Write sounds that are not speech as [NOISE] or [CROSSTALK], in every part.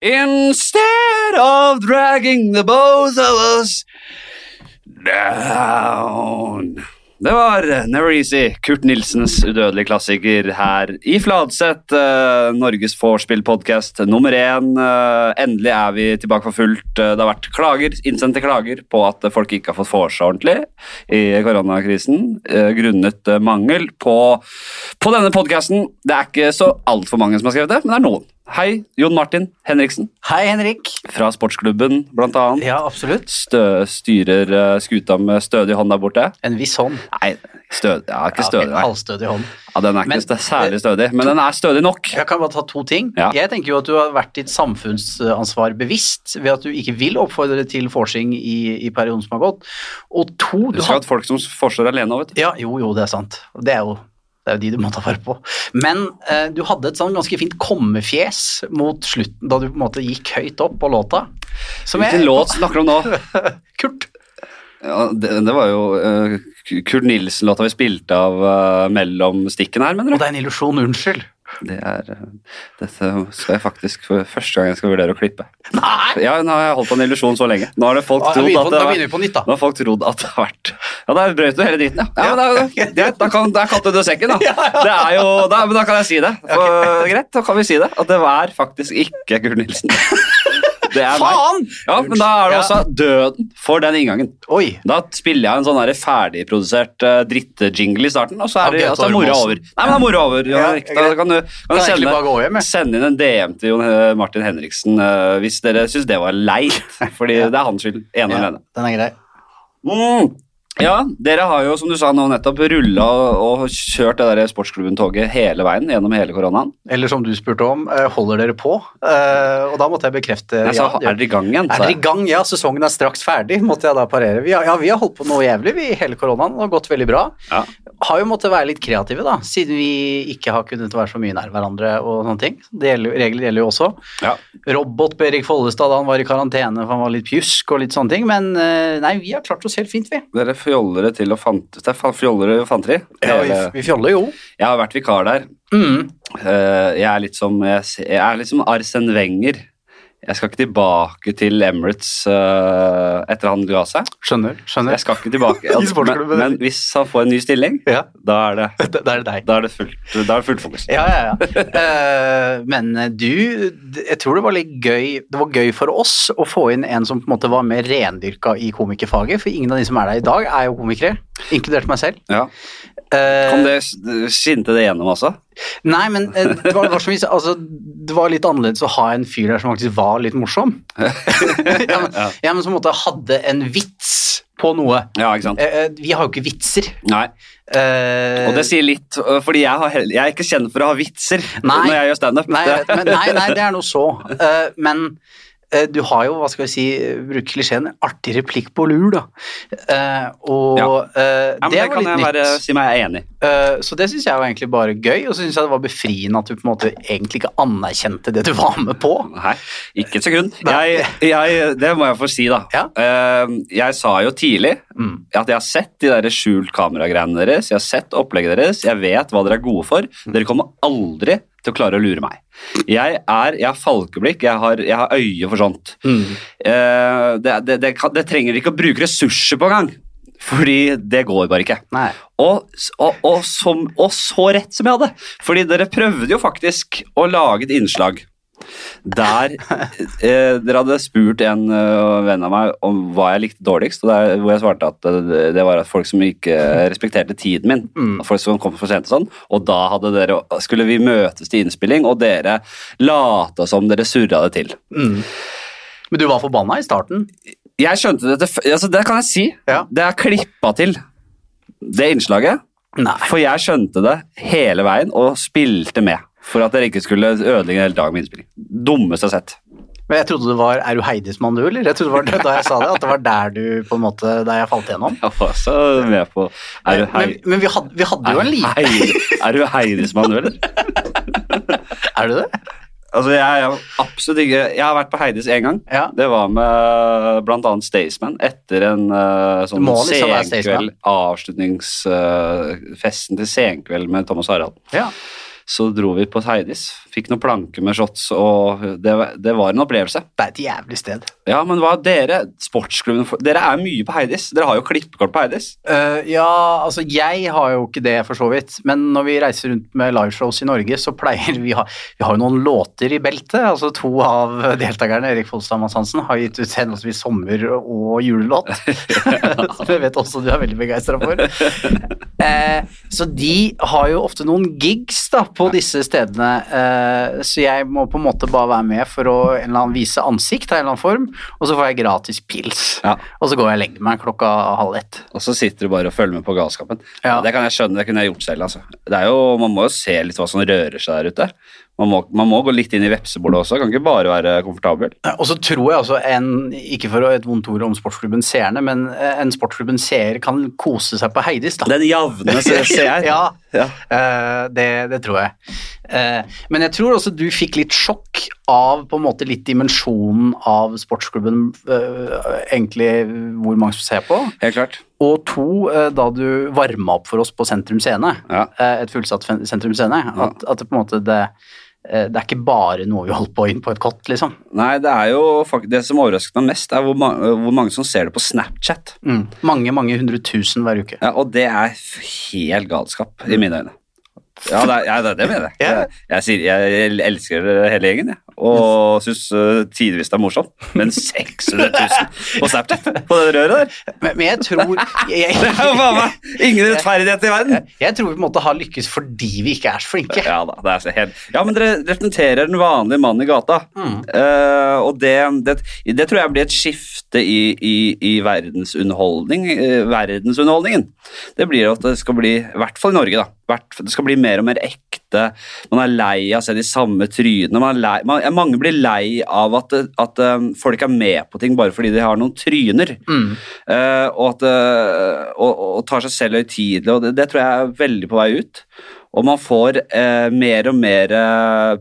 Instead of dragging the both of us down. Det var Never Easy, Kurt Nilsens udødelige klassiker her i Fladseth. eh, Norges vorspiel-podkast nummer én. Eh, endelig er vi tilbake for fullt. Eh, Det har vært klager, innsendte klager på at folk ikke har fått vorse ordentlig i koronakrisen, eh, grunnet eh, mangel på, på denne podkasten. Det er ikke så altfor mange som har skrevet det, men det er noen. Hei, Jon Martin Henriksen Hei, Henrik. fra Sportsklubben, blant annet. Ja, absolutt. Stø, styrer eh, skuta med stødig hånd der borte. En viss hånd. Nei, stød, ja, ikke stødig. Ja, Nei. Halvstødig hånd. Ja, den er ikke Men- stø- særlig stødig, men den er stødig nok. Jeg kan bare ta to ting. Ja. Jeg tenker jo at du har vært ditt samfunnsansvar bevisst ved at du ikke vil oppfordre til forsing i, i perioden som har gått. Og to du Husk har, at folk som forser alene òg, vet du. Ja, jo, jo, det er sant. Det er jo, det er jo de du må ta vare på. Men eh, du hadde et sånn ganske fint kommefjes mot slutten, da du på en måte gikk høyt opp på låta. Som Hvilken låt snakker du om nå? [LAUGHS] Kurt. Ja, det, det var jo uh, Kurt Nilsen-låta vi spilte av uh, mellom stikkene her, mener du? Og det er en illusjon, unnskyld. Det er, eh, dette skal jeg faktisk for første gang jeg skal vurdere å klippe. Nei! Ja, nå har jeg holdt på en illusjon så lenge. Nå har det folk trodd at det har på nytt, da. Nå har folk trodd at det har vært Ja, da brøt du hele dritten, ja. ja, men da, det, [LAUGHS] da, kan, da kalte du sekken, da. [LAUGHS] Det er jo, da, men da kan jeg si det. [LAUGHS] For, Greit, da kan vi si det. At det var faktisk ikke Kurt Nilsen. Det er meg. Ja, men da er det også døden for den inngangen. Oi. Da spiller jeg en sånn der ferdigprodusert uh, drittjingle i starten, og så er, det, Ok, og er moroa over. Nei, men det er moroa over. Ja, Ja, da kan du, kan Kan sende, hjem, sende inn en DM til Jon Martin Henriksen uh, hvis dere syns det var leit. Fordi [LAUGHS] det er hans skyld, ene og Ja, alene. den er grei. Mm. Ja, dere har jo, som du sa nå nettopp, rulla og, kjørt det der sportsklubben-toget hele veien gjennom hele koronaen. Eller som du spurte om, eh, holder dere på? Eh, og da måtte jeg bekrefte Nei, så, ja, er dere i gang igjen? Er dere i gang? Ja, sesongen er straks ferdig, måtte jeg da parere. Vi har, ja, vi har holdt på noe jævlig vi, hele koronaen, det har gått veldig bra. Ja. Har jo måttet være litt kreative, da, siden vi ikke har kunnet være så mye nær hverandre og sånne ting. Det gjelder, regler gjelder jo også. Ja. Robot Berik Follestad da han var i karantene for han var litt pjusk og litt sånne ting, men eh, nei, vi har klart oss helt fint, vi. Dere fjollere til å fant... Det er fjollere og fanteri. Ja, vi, vi fjoller jo. Jeg har vært vikar der. Mm. Eh, jeg er litt som jeg, jeg er litt som Arsen Wenger. Jeg skal ikke tilbake til Emirates uh, etter han ga seg. Skjønner. skjønner. Jeg skal ikke tilbake. [LAUGHS] I men, men hvis han får en ny stilling, Ja, da er det, [LAUGHS] da er det deg. da er det, fullt, da er det fullt fokus. Ja, ja, ja. uh, [LAUGHS] men du, jeg tror det var litt gøy Det var gøy for oss å få inn en som på en måte var mer rendyrka i komikerfaget, for ingen av de som er der i dag, er jo komikere, inkludert meg selv. Ja. Eh, Kom det, skinte det gjennom også? Nei, men eh, det var, var som, altså, det var litt annerledes å ha en fyr der som faktisk var litt morsom. [LAUGHS] ja, men, ja, men som måtte hadde en vits på noe. Ja, ikke sant? Eh, vi har jo ikke vitser. Nei. Uh, Og det sier litt, fordi jeg, har, jeg er ikke kjent for å ha vitser Nei. når jeg gjør standup. Nei, nei, nei, det er noe så. Uh, men du har jo, hva skal vi si, bruke klisjeen, artig replikk på lur, da. Uh, og Ja. eh, Ja, det, var kan litt jeg nytt. bare si meg er enig. Eh, så det syns jeg var egentlig bare gøy, og så syns jeg det var befriende at du på en måte egentlig ikke anerkjente det du var med på. Nei, ikke et sekund. Jeg, jeg, det må jeg få si, da. Ja. Eh, jeg sa jo tidlig Mm. at jeg har sett de der skjult kamera-greiene deres, jeg har sett opplegget deres, jeg vet hva dere er gode for. Dere kommer aldri til å klare å lure meg. Jeg er, jeg har falkeblikk, jeg har, jeg har øye for sånt. Mm. Eh, det, det, det, kan, det trenger ikke å bruke ressurser på engang, fordi det går bare ikke. Nei. Og, og, og, som, og så rett som jeg hadde. Fordi dere prøvde jo faktisk å lage et innslag der eh, dere hadde spurt en uh, venn av meg om hva jeg likte dårligst, og der, hvor jeg svarte at det, det var at folk som ikke respekterte tiden min. Mm. Folk som kom for sent og sånn. Og da dere, skulle vi møtes til innspilling, og dere lata som dere surra det til. Mm. Men du var forbanna i starten. Jeg skjønte det, altså det kan jeg si. Ja. Det er klippa til, det innslaget. Nei. For jeg skjønte det hele veien og spilte med. For at dere ikke skulle ødelegge en hel dag med innspilling. Dummeste jeg har sett. Men jeg trodde det var Er du Heidis-mann, du, eller? Jeg trodde det var da jeg sa det, at det var der du på en måte Der jeg falt gjennom. Jeg var også med på Er du, hei, Men, men vi, hadde, vi hadde jo en liten Heidi- er du Heidis-mann, du, eller? [LAUGHS] Er du det? Altså, jeg er absolutt ikke Jeg har vært på Heidis én gang. Ja. Det var med annet Staysman etter en uh, sånn Det liksom senkveld, avslutningsfesten til senkveld med Thomas Harald. ja. Så dro vi på Heidis. Fikk noen planker med shots, og det, det var en opplevelse. Det er et jævlig sted. Ja, men hva dere, sportsklubben, dere er mye på Heidis. Dere har jo klippekort på Heidis. Uh, ja, altså jeg har jo ikke det for så vidt, men når vi reiser rundt med liveshows i Norge, så pleier vi ha Vi har jo noen låter i beltet. altså To av deltakerne, Erik Folstad Mads Hansen, har gitt ut henholdsvis sommer- og julelåt. [LAUGHS] Som jeg vet også du er veldig begeistra for. Uh, så de har jo ofte noen gigs da på disse stedene, Uh, så jeg må på en måte bare være med for å en eller annen vise ansikt av en eller annen form, og så får jeg gratis pils. Ja. Og så går jeg og legger meg klokka halv ett. Og så sitter du bare og følger med på galskapen. Ja. Det kan jeg skjønne, det kunne jeg gjort selv. altså. Det er jo, Man må jo se litt hva som rører seg der ute. Man må, man må gå litt inn i vepsebolet også, kan ikke bare være komfortabel. Og så tror jeg altså en, ikke for å et vondt ord om sportsklubben seerne, men eh, en sportsklubben seer kan kose seg på Heidis, da. Den javne [LAUGHS] seer. ja, Ja. Uh, det, det tror jeg. Uh, men jeg tror også du fikk litt sjokk av på en måte litt dimensjonen av sportsklubben, uh, egentlig hvor mange som ser på. Helt klart. Og to, eh, da du varma opp for oss på Sentrum Scene, Ja. eh, et fullsatt Sentrum Scene, at, at det på en måte det, eh, det er ikke bare noe vi holder på inn på et kott, liksom. Nei, det er jo Det som overrasket meg mest, er hvor, ma hvor mange som ser det på Snapchat. Mm. Mange, mange hundre tusen hver uke. Ja, og det er helt galskap, i mine øyne. Ja, det, er, ja, det, det mener jeg. Jeg, jeg elsker hele gjengen, jeg. Og syns uh, tidvis det er morsomt. Men 600 000 på Snapchat på det røret der! Men, men jeg tror jeg, [LAUGHS] Det er jo faen meg ingen rettferdighet i verden! jeg tror vi på en måte har lykkes fordi vi ikke er så flinke. Ja da, det er så helt Ja, men dere representerer den vanlige mannen i gata. Mm. uh, og det, det, det tror jeg blir et skifte i, i, i verdensunderholdning, uh, verdensunderholdningen. Det blir at det skal bli, i hvert fall i Norge, da, det skal bli mer og mer ekte. Man er lei av å se de samme trynene. Man er lei, man, mange blir lei av at, at um, folk er med på ting bare fordi de har noen tryner. Mm. Uh, og, at, uh, og, og tar seg selv høytidelig, og det, det tror jeg er veldig på vei ut. Og man får uh, mer og mer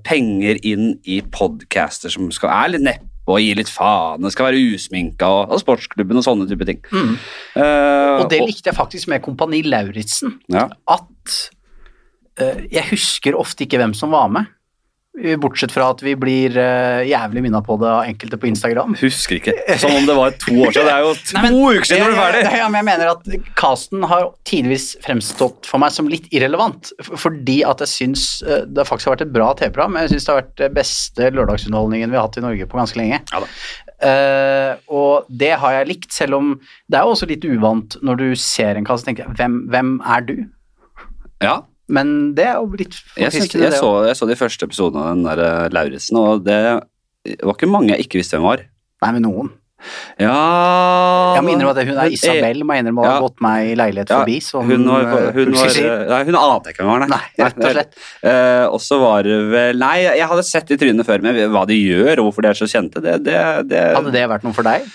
penger inn i podcaster som skal er litt neppe og gi litt faen, det skal være usminka og, og sportsklubben og sånne type ting. Mm. Uh, Og det likte jeg faktisk med Kompani Lauritzen. ja. At jeg husker ofte ikke hvem som var med. Bortsett fra at vi blir uh, jævlig minna på det av enkelte på Instagram. Husker ikke. Som om det var to år siden. Det er jo to [LAUGHS] Nei, men- uker siden du ble ferdig! Ja, men jeg mener at casten har tidvis fremstått for meg som litt irrelevant. Fordi at jeg syns eh, det faktisk har vært et bra TV-program. Jeg syns det har vært den beste lørdagsunderholdningen vi har hatt i Norge på ganske lenge. Ja. Eh, og det har jeg likt, selv om det er jo også litt uvant når du ser en cast og tenker hvem, hvem er du? Ja, Men det er jo litt jeg, synes, jeg, det så, jeg så de første episodene av den der eh, Lauritzen, og det var ikke mange jeg ikke visste hvem var. Nei, men noen. Ja Jeg må innrømme at hun er Isabel, må jeg innrømme å ha Ja. gått meg i leilighet Ja, forbi. Så Hun var, eh, hun var. Nei, hun ante ikke hvem hun var, Nei, rett og slett. Eh, og så var det vel Nei, jeg hadde sett de trynene før, men hva de gjør, og hvorfor de er så kjente, det, det, det Hadde det vært noe for deg?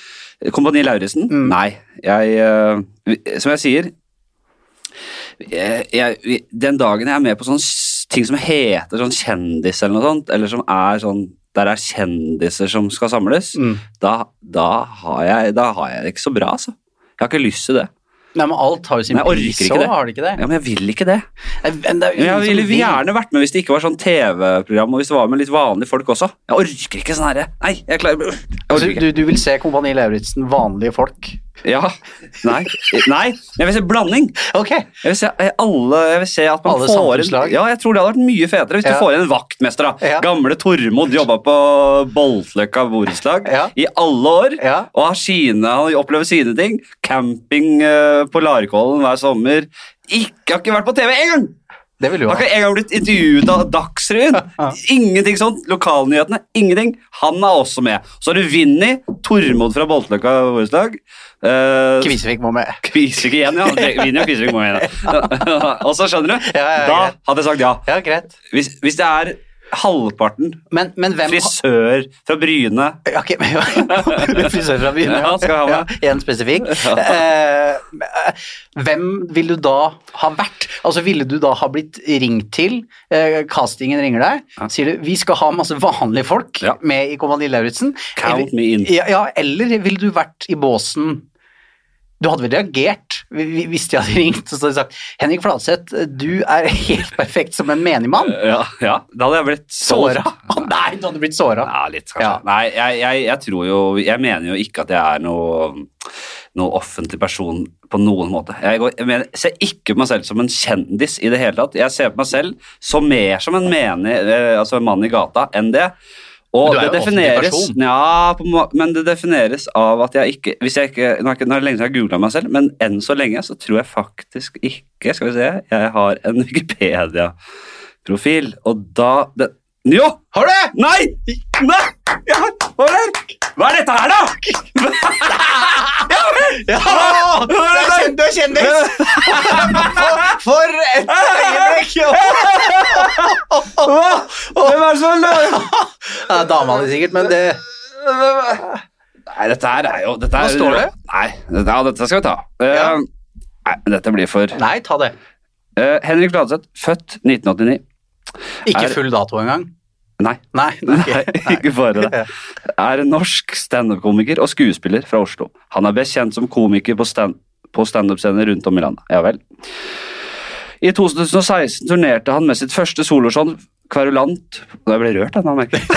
Kompani Lauritzen? Mm. Nei. Jeg eh, Som jeg sier jeg, jeg, Den dagen jeg er med på sånne ting som heter sånn kjendis eller noe sånt, eller som er sånn der er kjendiser som skal samles, Mm. da, da, har jeg, da har jeg det ikke så bra, altså. Jeg har ikke lyst til det. Nei, men alt har jo sin pris òg, har det ikke det? Ja, Men jeg vil ikke det. Nei, det jeg ville vil. gjerne vært med hvis det ikke var sånn TV-program, og hvis det var med litt vanlige folk også. Jeg orker ikke sånn herre. Nei, jeg klarer jeg Altså, orker ikke. du, du vil se Kompani Lauritzen, vanlige folk? Ja. Nei. Nei. Jeg vil se blanding. Ok. Jeg vil se eh, alle Jeg vil se at man Alle får en, Ja, jeg tror det hadde vært mye fetere hvis Ja. du får inn en vaktmester. da Ja. Gamle Tormod jobba på Boltløkka borettslag Ja. i alle år. Og har sine, han opplever sine ting. Camping eh, på Larkollen hver sommer. Ikke, har ikke vært på TV engang! Det vil du Har ha. Jeg har blitt intervjuet av Dagsrevyen. [LAUGHS] Ingenting sånt. Lokalnyhetene, ingenting. Han er også med. Så har du Vinni, Tormod fra Boltløkka borettslag. Uh, Kvisvik må med. Kvisvik igjen, ja. Vinni og Kvisvik må med. [LAUGHS] og så skjønner du, Ja, ja, da hadde jeg sagt ja. Ja, greit. Hvis, hvis det er halvparten Men, men hvem frisør fra Bryne Okay, ok, men [LAUGHS] Frisør fra Bryne, Ja, skal ha med. Ja, en spesifikk. Eh, hvem vil du da ha vært? Altså, Ville du da ha blitt ringt til? Eh, castingen ringer deg, Ja. sier du vi skal ha masse vanlige folk Ja. med i Kompani Lauritzen. Count Eller- me in. Ja, ja, eller ville du vært i båsen Du hadde vel reagert vi- vi- hvis de hadde ringt og så hadde de sagt Henrik Fladseth, du er helt perfekt som en menigmann. [LAUGHS] Ja, ja, da hadde jeg blitt. Såra? Å nei, du hadde blitt såra. Ja, litt, kanskje. Ja. Nei, jeg, jeg, jeg tror jo Jeg mener jo ikke at jeg er noe, noe offentlig person på noen måte. Jeg, går, jeg ser ikke på meg selv som en kjendis i det hele tatt. Jeg ser på meg selv som mer som en menig, eh, altså en mann i gata enn det. Og det defineres. Ja, må- men det defineres av at jeg ikke hvis jeg ikke- nå er det lenge siden jeg har googla meg selv, men enn så lenge så tror jeg faktisk ikke Skal vi se Jeg har en [LAUGHS] Wikipedia-profil, og da det, Jo! Har du det? Nei! Nei! Jeg har, har det? Hva er dette her, da? [LAUGHS] Ja! Du Ja, du er kjendis! [LAUGHS] For, for et øyeblikk! Hvem er det som Ja, dama di sikkert, men det Nei, dette her er jo dette Hva er, står det? Nei, dette, ja, dette skal vi ta. Ja. Nei, dette blir for Nei, ta det. Uh, Henrik Fladseth, født 1989. Ikke Er- full dato engang. Nei, Nei. okay. Nei, ikke bare det. Er en norsk standup-komiker og skuespiller fra Oslo. Han er best kjent som komiker på stand- på standup-scener rundt om i landet. Ja vel. I 2016 turnerte han med sitt første soloshow, Kverulant Jeg ble rørt, jeg, nå, merker jeg.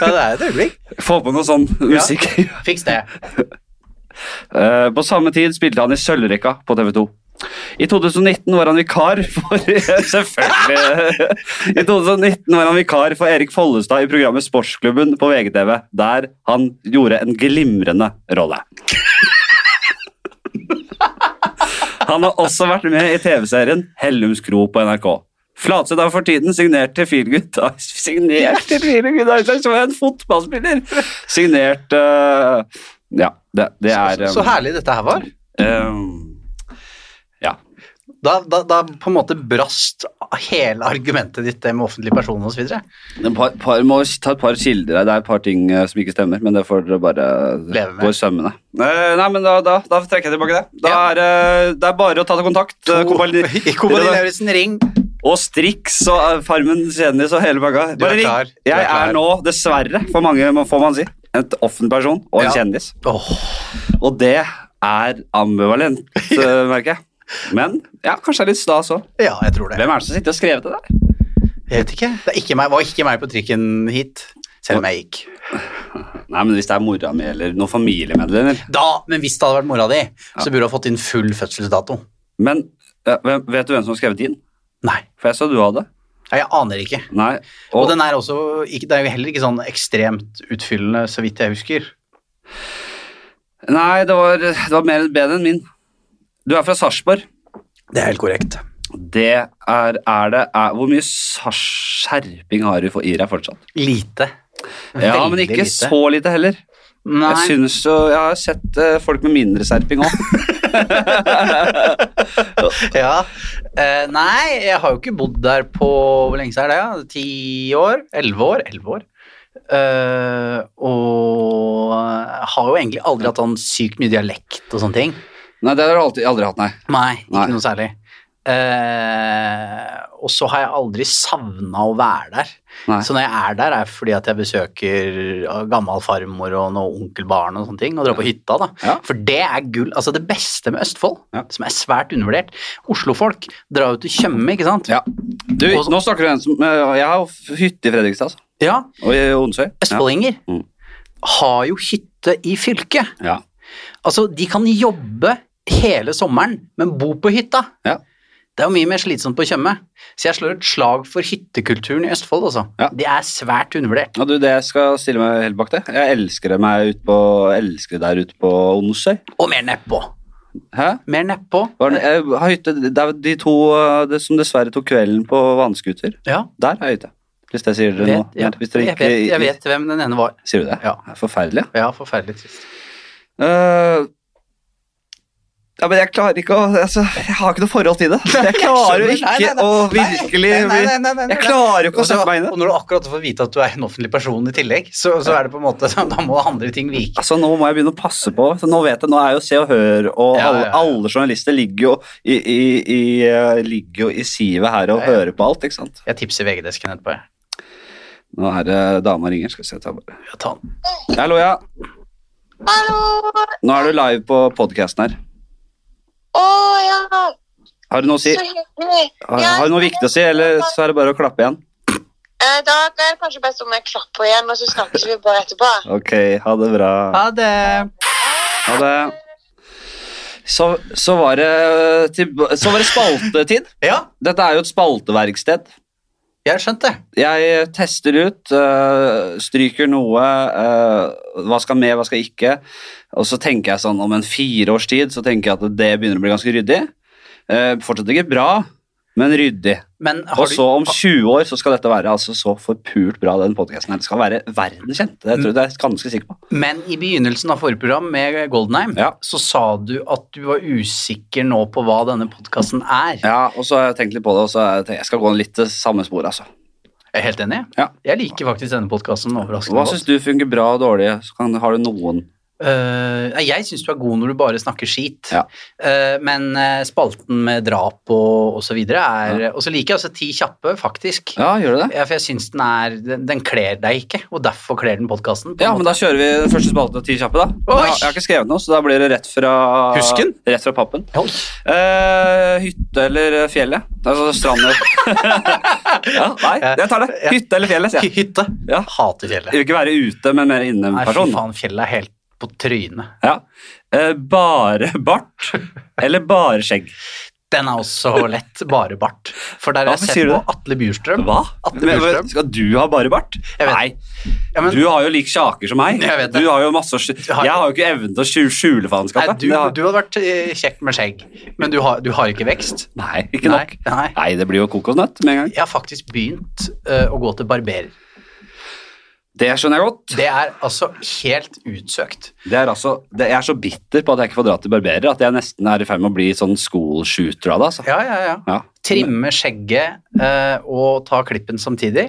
Ja, det er et øyeblikk. Få på noe sånn musikk. Fiks det. [LAUGHS] Eh, på samme tid spilte han i Sølvrekka på TV 2. I 2019 var han vikar for [LAUGHS] Selvfølgelig! I 2019 var han vikar for Erik Follestad i programmet Sportsklubben på VGTV, der han gjorde en glimrende rolle. Han har også vært med i TV-serien Hellums kro på NRK. Flatseth har for tiden signert til Feelgood Signert til Feelgood Ice som en fotballspiller! Signert uh, Ja, det, det er Så, så herlig dette her var. Um. Da, da, da på en måte brast hele argumentet ditt det med offentlig person osv. Par, par, må ta et par kilder her. Det er et par ting eh, som ikke stemmer, men det får dere bare Leve med. gå i sømmene. Eh, nei, men da, da, da trekker jeg tilbake det. Da Ja. er, eh, det er bare å ta kontakt. eh, Kompani- Lauritzen, [LAUGHS] ring. Og Strix og Farmen kjendis og hele pakka. Bare ring. klar. Du er Jeg er nå, dessverre, for mange får man si, en offentlig person og en Ja. kjendis. Oh. Og det er ambivalent, merker jeg. Men ja, kanskje det er litt stas òg. ja, jeg tror det. Hvem er det som sitter og skrevet det der? Jeg vet ikke. Det ikke meg, var ikke meg på trikken hit, selv om jeg gikk. Nei, men Hvis det er mora mi eller noen familiemedlemmer Da, men hvis det hadde vært mora di, så burde du ha fått inn full fødselsdato. Men vet du hvem som har skrevet din? Nei. For jeg så du hadde. Nei, Jeg aner ikke. Nei. Og, Og, den er også ikke, Det er jo heller ikke sånn ekstremt utfyllende, så vidt jeg husker. Nei, det var, det var mer bedre enn min. Du er fra Sarpsborg. Det er helt korrekt. Det er, er det er, Hvor mye skjerping har du for i deg fortsatt? Lite. Ja, men ikke lite. så lite heller. Nei. Jeg synes jo, jeg har sett eh, folk med mindre serping òg. [LAUGHS] ja. Uh, nei, jeg har jo ikke bodd der på Hvor lenge siden er det? Ja? Ti år? Elleve år? Elleve år. Uh, og har jo egentlig aldri hatt sånn sykt mye dialekt og sånne ting. Nei, det har du aldri, aldri hatt, nei. Nei, ikke Nei. noe særlig. Eh, og så har jeg aldri savna å være der. nei. Så når jeg er der, er det fordi at jeg besøker gammel farmor og noen onkelbarn og sånne ting, og drar på hytta, da. Ja. For det er gull. Altså det beste med Østfold, Ja. som er svært undervurdert. Oslofolk drar jo til Tjøme, ikke sant? Ja. Du, Og- nå snakker du en som eh, Jeg har hytte i Fredrikstad, altså. Ja, Og i Onsøy. Østfoldinger Mm. har jo hytte i fylket. Ja. Altså, de kan jobbe hele sommeren, men bo på hytta. Ja. Det er jo mye mer slitsomt på Tjøme. Så jeg slår et slag for hyttekulturen i Østfold, altså. Ja. Det er svært undervurdert. Ja, du, det jeg stille meg helt bak det. Jeg elsker det, ut på, elsker det der ute på Onsøy. Og mer nedpå. Hæ? Mer nedpå. Jeg har hytte, det er de to det som dessverre tok kvelden på vannskuter. Ja, Der er hytte. Hvis jeg sier dere vet, noe. dere jeg, ikke, vet, jeg vet hvem den ene var. Sier du det? Ja. Er Forferdelig. Ja, forferdelig trist. Eh, ja, men jeg klarer ikke å altså, Jeg har ikke noe forhold til det. [LAUGHS] Jeg klarer jo ikke nei, nei. å virkelig nei, nei, nei, nei, nei. Jeg klarer jo ikke å sette meg inn i det. Og når du akkurat får vite at du er en offentlig person i tillegg, så, så er det på en måte [LAUGHS] Da må andre ting vike. Altså, Nå må jeg begynne å passe på. Så nå vet jeg, nå er jo Se og Hør og Ja, alle, ja, ja. alle journalister ligger jo i, i, i, eh, ligger jo i sivet her og Ja, ja. hører på alt. ikke sant? Jeg tipser VG-desken etterpå. jeg. Nå er det dama ringer. Skal vi se, ta bare. Ja, ta den. Hallo, ja. Nå er du live på podkasten her. Å ja, Har du noe å si? Har, har du noe viktig å si, eller så er det bare å klappe igjen? Eh, Da er det kanskje best om jeg klapper igjen, og så snakkes vi bare etterpå. Ok, ha det bra. Ha det. Ha det. Så, så, var det så var det spaltetid. Ja, Dette er jo et spalteverksted. Jeg skjønte. Jeg tester ut, øh, stryker noe, øh, hva skal med, hva skal ikke. Og så tenker jeg sånn om en fire års tid så tenker jeg at det begynner å bli ganske ryddig. Eh, fortsatt ikke bra, men ryddig. Men Og så om 20 år så skal dette være altså så forpult bra, den podkasten her. Det skal være verdenskjent. Det tror jeg det er ganske sikker på. Men i begynnelsen av forrige program med Goldenheim, Ja. så sa du at du var usikker nå på hva denne podkasten er. Ja, og så har jeg tenkt litt på det, og så har jeg tenkt, jeg skal gå litt til samme spor, altså. Jeg er helt enig. Ja. Jeg liker faktisk denne podkasten overraskende godt. Hva syns du funker bra og dårlig? Så kan, har du noen Eh, nei, jeg syns du er god når du bare snakker skit, Ja. uh, men eh, spalten med drap og, og så videre er Og så liker jeg også Ti kjappe, faktisk. Ja, gjør du det? Ja, for jeg syns den er Den, den kler deg ikke, og derfor kler den podkasten. Ja, men da kjører vi den første spalten og ti kjappe, da. Oi! Jeg har, jeg har ikke skrevet noe, så da blir det rett fra Husken? Rett fra pappen. Eh, hytte eller fjellet? Altså stranden [LAUGHS] Ja, nei, jeg tar det. Hytte eller fjellet, sier jeg. Hytte. Ja. Hater Jeg vil ikke være ute, men mer Nei, fy faen, fjellet er helt på trynet. Ja. Eh, bare bart eller bare skjegg? Den er også lett, bare bart. For der har jeg sett på Atle Bjurstrøm. Hva? Atle Bjurstrøm. skal du ha bare bart? Nei, Ja, men, du har jo lik kjaker som meg. Jeg vet det. Du har jo masse Jeg har jo ikke evnen til å skjul- skjule faenskapet. du, har- du hadde vært eh, kjekk med skjegg, men du har, du har ikke vekst. Nei, ikke nok. Nei, nei. Nei, det blir jo kokosnøtt med en gang. Jeg har faktisk begynt uh, å gå til barberer. Det skjønner jeg godt. Det er altså helt utsøkt. Det er altså, det, jeg er så bitter på at jeg ikke får dra til barberer at jeg nesten er i ferd med å bli sånn school shooter av det. Altså. Ja, ja, ja. Ja. Trimme skjegget eh, og ta klippen samtidig.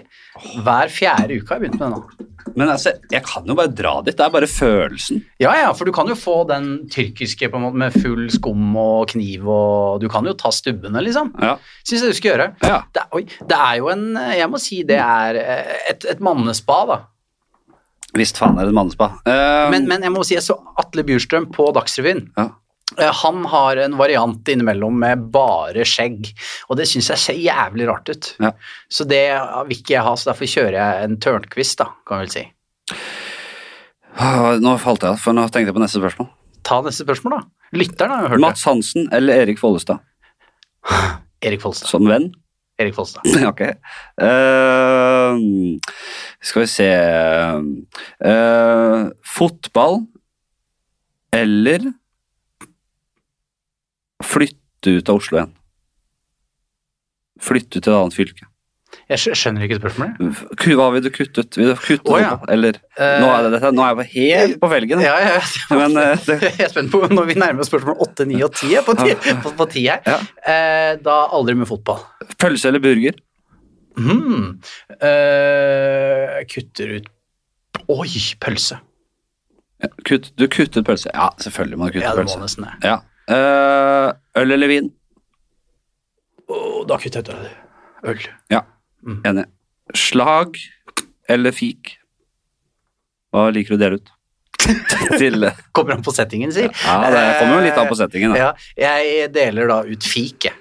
Hver fjerde uke har jeg begynt med det nå. Men altså, jeg kan jo bare dra dit. Det er bare følelsen. Ja, ja, for du kan jo få den tyrkiske på en måte med full skum og kniv og Du kan jo ta stubbene, liksom. Ja. Syns jeg du skal gjøre. ja. Det, oi, det er jo en Jeg må si det er eh, et, et mannespa, da. Visst faen er det et mannespa. Uh, Men, men jeg må si jeg så Atle Bjurstrøm på Dagsrevyen. Ja. Eh, Han har en variant innimellom med bare skjegg, og det syns jeg ser jævlig rart ut. Ja. Så det vil ikke jeg ha, så derfor kjører jeg en tørnquiz, da, kan vi vel si. ah, Nå falt jeg av, for nå tenkte jeg på neste spørsmål. Ta neste spørsmål, da. Lytteren har jo hørt Mats Hansen eller Erik Follestad. [SIGHS] Erik Follestad. som venn? Erik Follestad. [LAUGHS] ok. Eh, skal vi se uh, Fotball eller flytte ut av Oslo igjen? Flytte til et annet fylke. Jeg skjønner ikke spørsmålet. Hva vil du kutte ut? Vil du kutte oh, ja. Eller Eh, nå, er det, dette, nå er jeg på helt på felgen. Ja, ja. [LAUGHS] Men eh, det, [LAUGHS] Jeg er spent på når vi nærmer oss spørsmål 8, 9 og 10 på, ti, på, på 10 her. Ja. Eh, da aldri med fotball. pølse eller burger? Hmm. Uh, kutter ut Oi, pølse. Ja, Kutt, du kuttet pølse. Ja, selvfølgelig må du kutte Ja, pølse. nesten. Ja. Uh, øl eller vin? Oh, da kutter jeg ut øl. øl. Enig. Slag eller fik? Hva liker du å dele ut? [LAUGHS] Til Kommer an på settingen, si. Ja, det kommer jo litt an på settingen. Da. Ja, jeg deler da ut fik, jeg.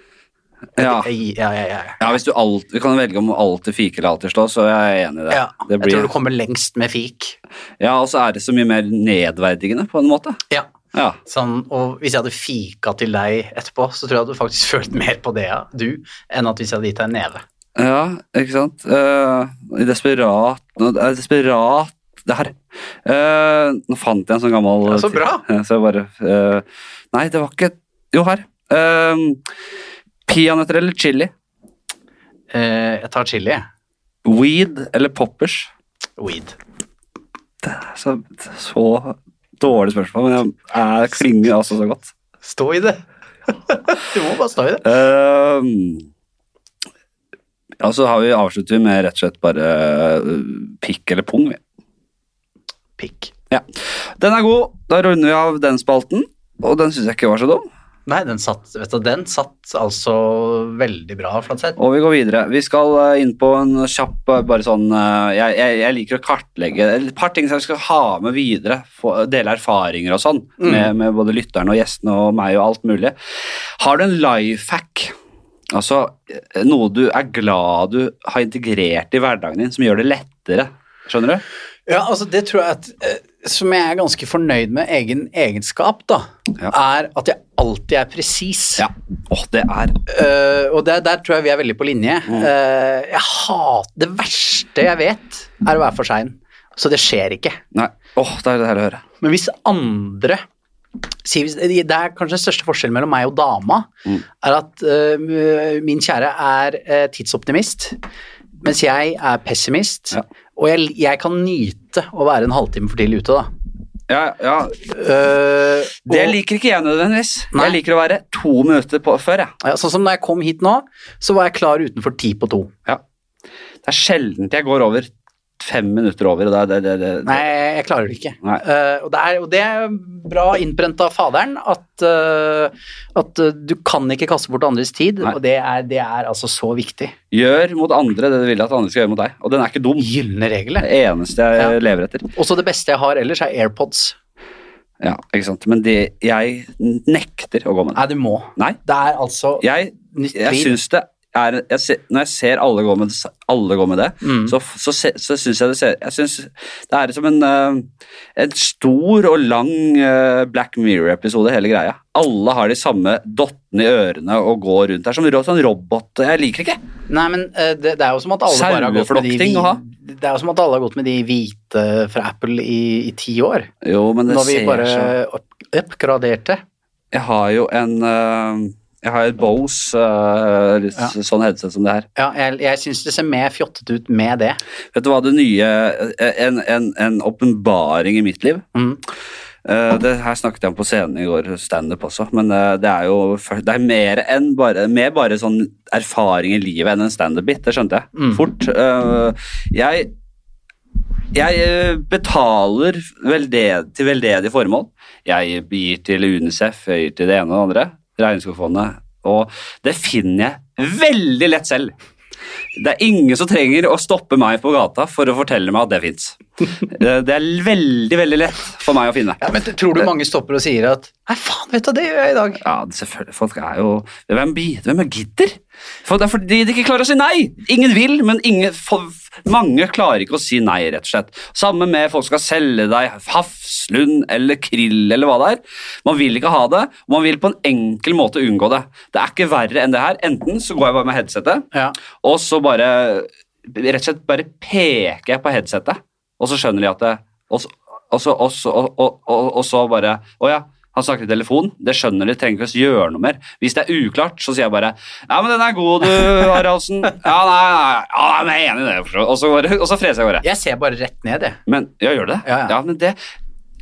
Ja. Ja, ja, ja. Ja, hvis du alt, vi kan velge om alltid fike eller alltid slå, så er jeg enig i det. ja. det Jeg tror du kommer lengst med fik. ja, og så er det så mye mer nedverdigende, på en måte. Ja. Ja. Sånn, og hvis jeg hadde fika til deg etterpå, så tror jeg du faktisk [LAUGHS] følt mer på det, du, enn at hvis jeg hadde gitt deg en neve. ja, ikke sant? Uh, desperat er desperat Der. Eh, nå fant jeg en sånn gammel så bra. Så bare uh, Nei, det var ikke Jo, her. Uh, Peanøtter eller chili? Eh, jeg tar chili. Weed eller poppers? Weed. Så, så dårlig spørsmål, men jeg, jeg klinger altså så godt. Stå i det. [LAUGHS] du må bare stå i det. Uh, ja, så har vi avslutter med rett og slett bare øh, pikk eller pung. vi. Pikk. Den er god. Da runder vi av den spalten, og den syns jeg ikke var så dum. Nei, den satt, vet du, den satt altså veldig bra, Flatseth. Og vi går videre. Vi skal eh, inn på en kjapp eh, bare sånn eh, jeg, jeg, jeg liker å kartlegge et par ting som jeg skal ha med videre. For, dele erfaringer og sånn Mm. med, med både lytterne og gjestene og meg og alt mulig. Har du en life hack? Altså noe du er glad du har integrert i hverdagen din, som gjør det lettere. Skjønner du? Ja, altså det tror jeg at eh, Som jeg er ganske fornøyd med egen egenskap, da, Ja. er at jeg alltid er presis. Ja. Åh, det er Uh, og der, der tror jeg vi er veldig på linje. Mm. Uh, jeg hater Det verste jeg vet, er å være for sein. Så det skjer ikke. Nei. Åh, det er det her å høre. Men hvis andre Det er kanskje den største forskjellen mellom meg og dama, Mm. er at uh, min kjære er tidsoptimist, mens jeg er pessimist. Ja. Og jeg, jeg kan nyte å være en halvtime for tidlig ute, da. Ja, ja. Uh, Det og- liker ikke jeg nødvendigvis. Nei. Jeg liker å være to minutter på før, jeg. ja, sånn som da jeg kom hit nå, så var jeg klar utenfor ti på to. Ja. Det er sjelden jeg går over fem minutter over. og det, det, det, det, Nei, jeg klarer det ikke. Eh, og, det er, og det er bra innprenta av faderen at, uh, at eh, du kan ikke kaste bort andres tid, Nei. og det er, det er altså så viktig. Gjør mot andre det du vil at andre skal gjøre mot deg. Og den er ikke dum. Gylne regel. Det eneste jeg Ja. lever etter. Også det beste jeg har ellers, er AirPods. Ja, ikke sant? Men det, jeg nekter å gå med det. Nei, du må. Nei, Det er altså jeg, jeg syns det er jeg ser, Når jeg ser alle gå med, alle gå med det, Mm. så, så, se- så syns jeg det ser Jeg synes det er som en, eh, en stor og lang eh, Black Mirror-episode, hele greia. Alle har de samme dottene i ørene og går rundt der som sånn robot. Jeg liker ikke. Nei, men eh, det, det er jo som at alle bare har gått med de ha. Det er jo som at alle har gått med de hvite fra Apple i, i ti år. Jo, men det Når vi ser bare så oppgraderte. Jeg har jo en eh, Jeg har et Bose, uh, Ja. sånn headset som det her. Ja, jeg, jeg syns det ser mer fjottete ut med det. Vet du hva det nye eh, En, en, en åpenbaring i mitt liv. Mm. Uh, det her snakket jeg om på scenen i går, standup også, men uh, det er jo det er mer enn bare, mer bare sånn erfaring i livet enn en standup-bit, det skjønte jeg Mm. fort. Jeg jeg betaler velded, til veldedige formål. Jeg gir til Unicef, jeg gir til det ene og det andre, Regnskogfondet, og det finner jeg veldig lett selv. Det er ingen som trenger å stoppe meg på gata for å fortelle meg at det fins. Det er veldig, veldig lett for meg å finne. Ja, men Tror du mange stopper og sier at Nei, faen, vet du, det gjør jeg i dag. Ja, selvfølgelig. Folk er jo Hvem, hvem gidder? For det er fordi de ikke klarer å si nei! Ingen vil, men ingen, mange klarer ikke å si nei, rett og slett. Samme med folk som skal selge deg hafslund eller krill eller hva det er. Man vil ikke ha det, og man vil på en enkel måte unngå det. Det er ikke verre enn det her. Enten så går jeg bare med headsetet, Ja. og så bare Rett og slett bare peker jeg på headsetet, og så skjønner de at det Og så, og så, og så, og, og, og, og så bare Å ja, han snakker i telefon. Det skjønner de, trenger ikke å gjøre noe mer. Hvis det er uklart, så sier jeg bare Ja, men den er god, du, Haraldsen. [LAUGHS] Ja, nei, nei, ja, men jeg er enig i det. Og så, og så freser jeg bare. Jeg ser bare rett ned, jeg. Men ja, gjør det? Ja, ja. men det,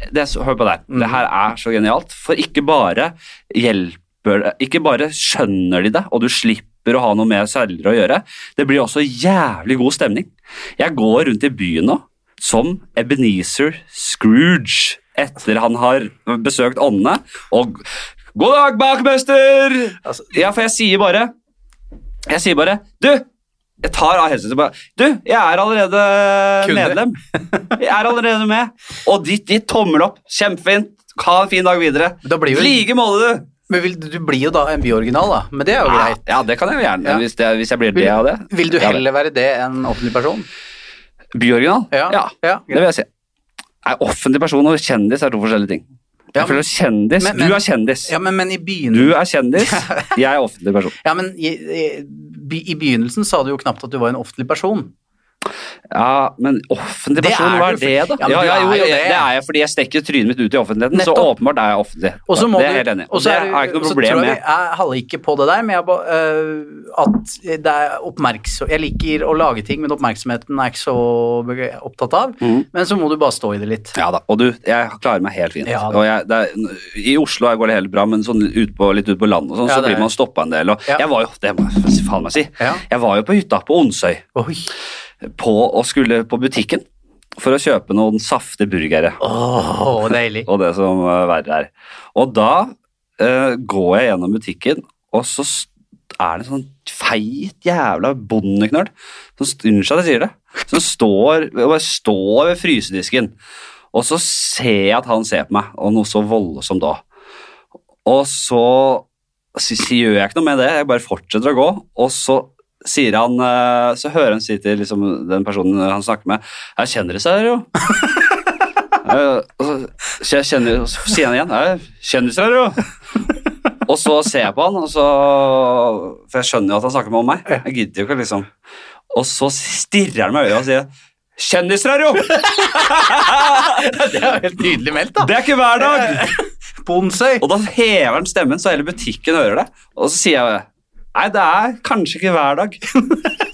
det er så, Hør på deg. her. Det her er så genialt. For ikke bare hjelper Ikke bare skjønner de det, og du slipper å ha noe med selgere å gjøre. Det blir også jævlig god stemning. Jeg går rundt i byen nå som Ebenezer Scrooge etter han har besøkt åndene. Og God dag, bakmester! Altså, Ja, for jeg sier bare Jeg sier bare Du! Jeg tar av headsetet bare Du, jeg er allerede Kunde. medlem. Jeg er allerede med. Og ditt, ditt tommel opp. Kjempefint. Ha en fin dag videre. Da blir jo- Like måte, du. Men vil, du blir jo da en byoriginal, da. Men det er jo greit. Ja, det kan jeg jo gjerne, Ja. hvis, det, hvis jeg blir det av det. vil du heller være det enn offentlig person? Byoriginal? Ja. ja. ja, Det vil jeg si. Nei, offentlig person og kjendis er to forskjellige ting. Ja, Jeg føler kjendis. men- men- du er kjendis. Ja, men, men i byen... Du er kjendis, [LAUGHS] jeg er offentlig person. Ja, men i, i, i begynnelsen sa du jo knapt at du var en offentlig person. Ja, men offentlig Det person, er hva er det, da? Ja, Ja, ja, jo, jo det. er jeg fordi jeg stekker trynet mitt ut i offentligheten, så åpenbart er jeg offentlig. Og så må det er helt enig og det har jeg ikke noe problem jeg med. Jeg holder ikke på det der, men jeg øh, at det er oppmerksom Jeg liker å lage ting, men oppmerksomheten er jeg ikke så opptatt av. Mm. Men så må du bare stå i det litt. Ja da, og du, jeg klarer meg helt fint. Jeg, er, I Oslo går det helt bra, men sånn ut på, litt ut på landet og sånn, så blir man stoppa en del. Og jeg var jo, det må jeg faen meg si, jeg var jo på hytta på Onsøy Oi. På, å skulle på butikken for å kjøpe noen safte burgere. Åh, deilig. og det som uh, verre er. Og da uh, går jeg gjennom butikken, og så er det en sånn feit jævla bondeknøl Unnskyld at jeg sier det. Som står, bare står ved frysedisken. Og så ser jeg at han ser på meg, og noe så voldsomt da. Og så, så, så gjør jeg ikke noe med det, jeg bare fortsetter å gå, og så sier han eh, Så hører han si til liksom, den personen han snakker med [LAUGHS] Jeg kjenner det seg her, jo. Eh, så- kjenner, så sier han igjen «Jeg kjenner seg her, jo. Og så ser jeg på han, og så, for jeg skjønner jo at han snakker med om meg. Jeg gidder jo ikke, liksom. Og så stirrer han meg i øyet og sier 'Kjendiser her, jo!' [LAUGHS] Det er jo helt nydelig meldt, da. Det er ikke hver dag! [LAUGHS] Bonsøy. Og da hever han stemmen, så hele butikken hører det. Og så sier jeg Nei, det er kanskje ikke hver dag. [LAUGHS]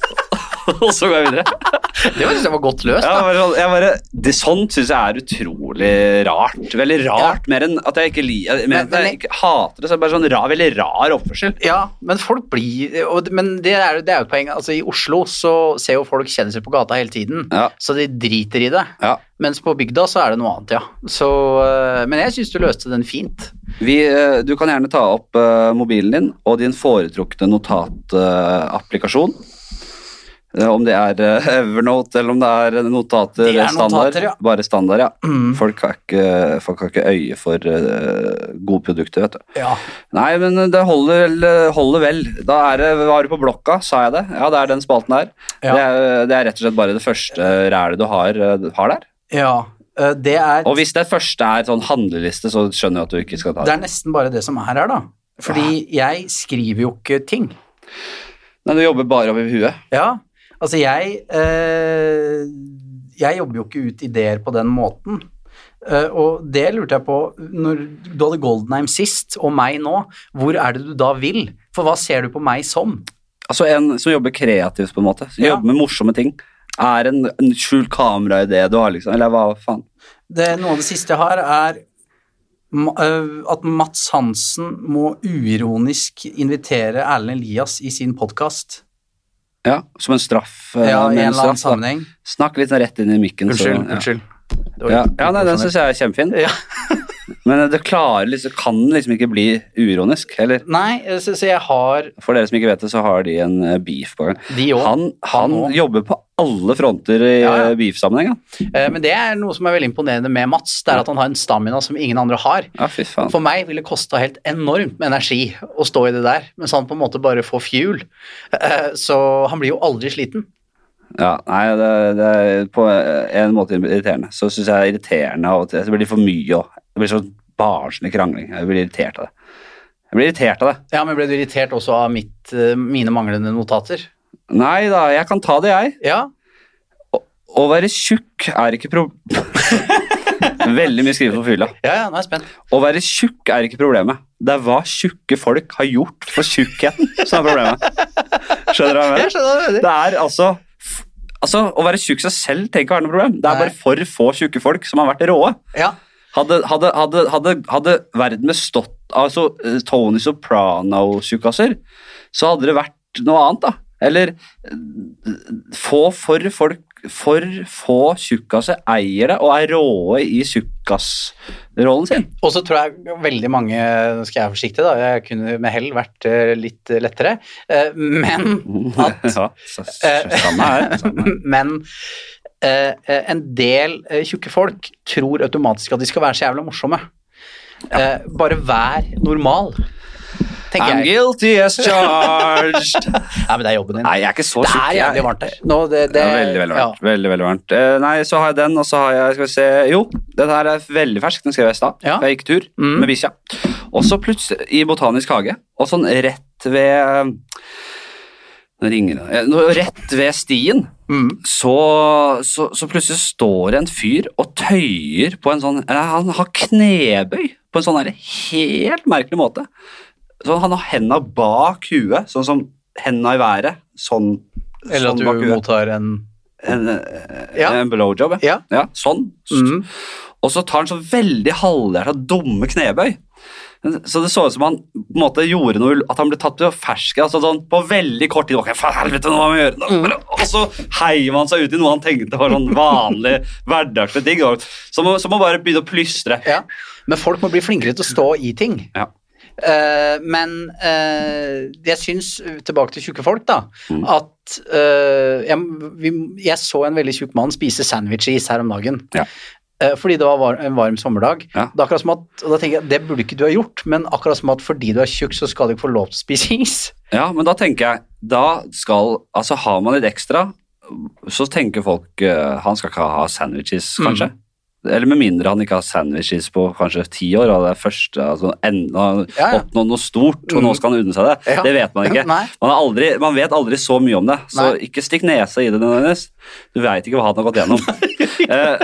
[LAUGHS] og så går jeg videre. [LAUGHS] Det var, jeg var godt løst, Jeg bare, jeg bare, det Sånt syns jeg er utrolig rart. Veldig rart, mer enn at jeg ikke, mer Men- at jeg ikke hater det. Så er det bare sånn rar, veldig rar oppførsel. Ja, men folk blir og, Men det er, det er jo et poeng. Altså, I Oslo så ser jo folk kjendiser på gata hele tiden, Ja. så de driter i det. Ja. Mens på bygda så er det noe annet, ja. Så, øh, men jeg syns du løste den fint. Vi, eh, du kan gjerne ta opp eh, mobilen din og din foretrukne notatapplikasjon. Eh, om det er eh, Evernote eller om det er notater Det er standard. notater, ja. Bare standard, ja. Mm. Folk, har ikke, folk har ikke øye for uh, gode produkter, vet du. Ja. Nei, men det holder, holder vel. Da er det Var du på blokka, sa jeg det? Ja, det er den spalten der. Ja. Det, er, det er rett og slett bare det første rælet du har, har der. ja. Det er, Og hvis det første er sånn handleliste, så skjønner jeg at du ikke skal ta det det. er nesten bare det som er her, da. Fordi jeg skriver jo ikke ting. Nei, du jobber bare over huet. Ja, altså jeg eh, Jeg jobber jo ikke ut ideer på den måten. Eh, og det lurte jeg på Når du hadde Goldenheim sist, og meg nå, hvor er det du da vil? For hva ser du på meg som? Altså en som jobber kreativt, på en måte. Som Ja. jobber med morsomme ting. Er en, en skjult kameraidé du har, liksom. Eller hva faen. Det, noe av det siste jeg har, er øh, at Mats Hansen må uironisk invitere Erlend Elias i sin podkast. Ja, Som en straff. eh, Ja, i en eller annen sammenheng. Snakk litt sånn rett inn i mikken. så- Unnskyld. ja. unnskyld. Ja, ja nei, den syns jeg er kjempefin. Ja. [LAUGHS] Men det klarer liksom, kan liksom ikke bli uironisk. Eller Nei, så, så jeg har for dere som ikke vet det, så har de en eh, beef på gang. Han, han Han jobber på alle fronter i Ja, ja. eh, beef-sammenheng. Eh, Men det er noe som er veldig imponerende med Mats, det er at han har en stamina som ingen andre har. ja. For meg ville det kosta helt enormt med energi å stå i det der, mens han på en måte bare får fuel. Eh, Så han blir jo aldri sliten. Ja, nei, det, det er på en måte irriterende. Så syns jeg det er irriterende av og til. Det blir for mye òg. Det blir så barnslig krangling. Jeg blir irritert av det. Jeg blir irritert av det. Ja, men ble du irritert også av mitt, eh, mine manglende notater? Nei da, jeg kan ta det, jeg. Ja. Å være tjukk er ikke pro... [LAUGHS] Veldig mye skrive på fylla. Ja, ja, nå er jeg spent. Å være tjukk er ikke problemet. Det er hva tjukke folk har gjort for tjukkheten som er problemet. Skjønner du hva jeg mener? Jeg skjønner. Det er altså Altså, Å være tjukk seg selv trenger ikke være noe problem. Det er bare for få tjukke folk som har vært råe. Ja. Hadde, hadde, hadde, hadde, hadde verden bestått av så, eh, Tony Soprano-tjukkaser, så hadde det vært noe annet, da. Eller få for folk For få tjukkaser eier det og er råe i tjukkasrollen sin. Og så tror jeg veldig mange Nå skal jeg være forsiktig, da. Jeg kunne med hell vært eh, litt lettere. Eh, Men [LAUGHS] at ja, så, så, samme her. Samme. [LAUGHS] Men eh, eh, en del tjukke folk tror automatisk at de skal være så jævla morsomme. Ja. bare vær normal, tenker I'm jeg. guilty as charged. [LAUGHS] nei, men det er jobben din. Nei, jeg er ikke så det er jævlig varmt her. Nå, det, det, Det er veldig, veldig varmt. Veldig, veldig varmt. Uh, nei, så har jeg den, og så har jeg Skal vi se Jo, den her er veldig fersk. Den skrev jeg i stad. Ja. Jeg gikk tur Mm. med bikkja. Og så plutselig i Botanisk hage, og sånn rett ved Nå ringer det. Eh, nå Rett ved stien, Mm. så, så, så plutselig står det en fyr og tøyer på en sånn Han har knebøy på en sånn helt merkelig måte. Så han har henda bak huet, sånn som henda i været. Sånn, Eller sånn at du mottar en En, eh, Ja. en blowjob, Ja. ja. Sånn. mm. Og så tar han så veldig halvhjerta dumme knebøy. Så det så ut som han på en måte gjorde noe At han ble tatt på fersken. Altså sånn, på veldig kort tid. Okay, helvete, nå må vi gjøre noe. Og så heiv han seg ut i noe han tenkte var sånn vanlig, [LAUGHS] hverdagslig ting. Så Som å, som å bare begynne å plystre. Ja. Men folk må bli flinkere til å stå i ting. Ja. Eh, men uh, jeg syns, tilbake til tjukke folk, da, Mm. at uh, jeg, vi, jeg så en veldig tjukk mann spise sandwiches her om dagen. Ja. Fordi det var var en varm sommerdag. Ja. Det er akkurat som at, og da tenker jeg, Det burde ikke du ha gjort, men akkurat som at fordi du er tjukk, så skal du ikke få lov til å spise is. Ja, men da tenker jeg Da skal Altså, har man litt ekstra, så tenker folk Han skal ikke ha sandwiches, Mm. Eller med mindre han ikke har sandwiches på kanskje ti år, og det er første altså, enda Ja, ja. oppnådd noe stort, og nå Mm. skal han unne seg det. Ja. Det vet man ikke. [LAUGHS] Man, har aldri, man vet aldri så mye om det, så Nei. ikke stikk nesa i det nødvendigvis. Du veit ikke hva han har gått gjennom. [LAUGHS] Eh,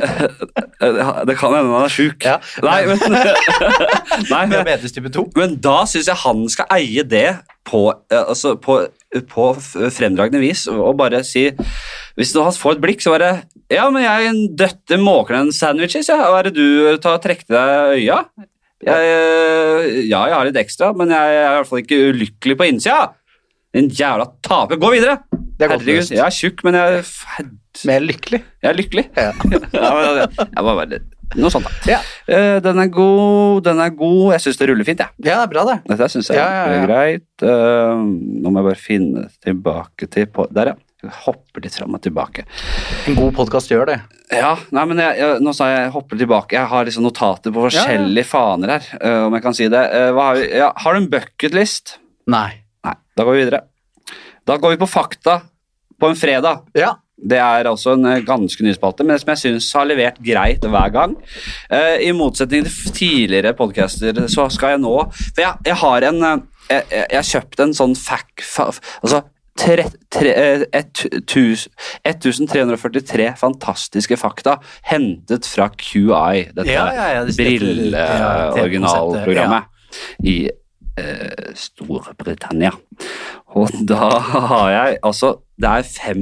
det kan hende han er sjuk. Ja. Nei, men, [LAUGHS] nei, men Diabetes type 2. men da syns jeg han skal eie det på, eh, altså på, på fremdragende vis, og bare si Hvis du får et blikk, så bare Ja, men jeg døtter måker en sandwiches, ja. Hva er det du tar trekke deg øya? Jeg, eh, ja, jeg har litt ekstra, men jeg er i hvert fall ikke ulykkelig på innsida. Din jævla taper. Gå videre! Det er Herregud, jeg er tjukk, men jeg, er lykkelig. jeg er lykkelig. Ja. [LAUGHS] ja, men, jeg, må være noe sånt, da. Ja. Uh, den er god, den er god. Jeg syns det ruller fint, jeg. ja, det er bra, det. Dette syns jeg Ja, ja, ja. er greit. Uh, nå må jeg bare finne tilbake til på, Der, ja. Hopper litt fram og tilbake. En god podkast gjør det. Ja, nei, men jeg, jeg, Nå sa jeg hopper tilbake. Jeg har liksom notater på forskjellige faner her, uh, om jeg kan si det. Uh, har? Ja, har du en bucketlist? Nei. Nei. Da går vi videre. Da går vi på fakta på en fredag. Ja. Det er altså en eh, ganske ny spalte, men som jeg syns har levert greit hver gang. Uh, I motsetning til tidligere podcaster, så skal jeg nå For jeg, jeg har en jeg, har kjøpt en sånn fact... Fa, altså tre, tre, eh, tus- 1343 fantastiske fakta hentet fra QI, dette Ja, ja, ja, disse- ja, brille-originalprogrammet i eh, Storbritannia. Og da har jeg altså Det er fem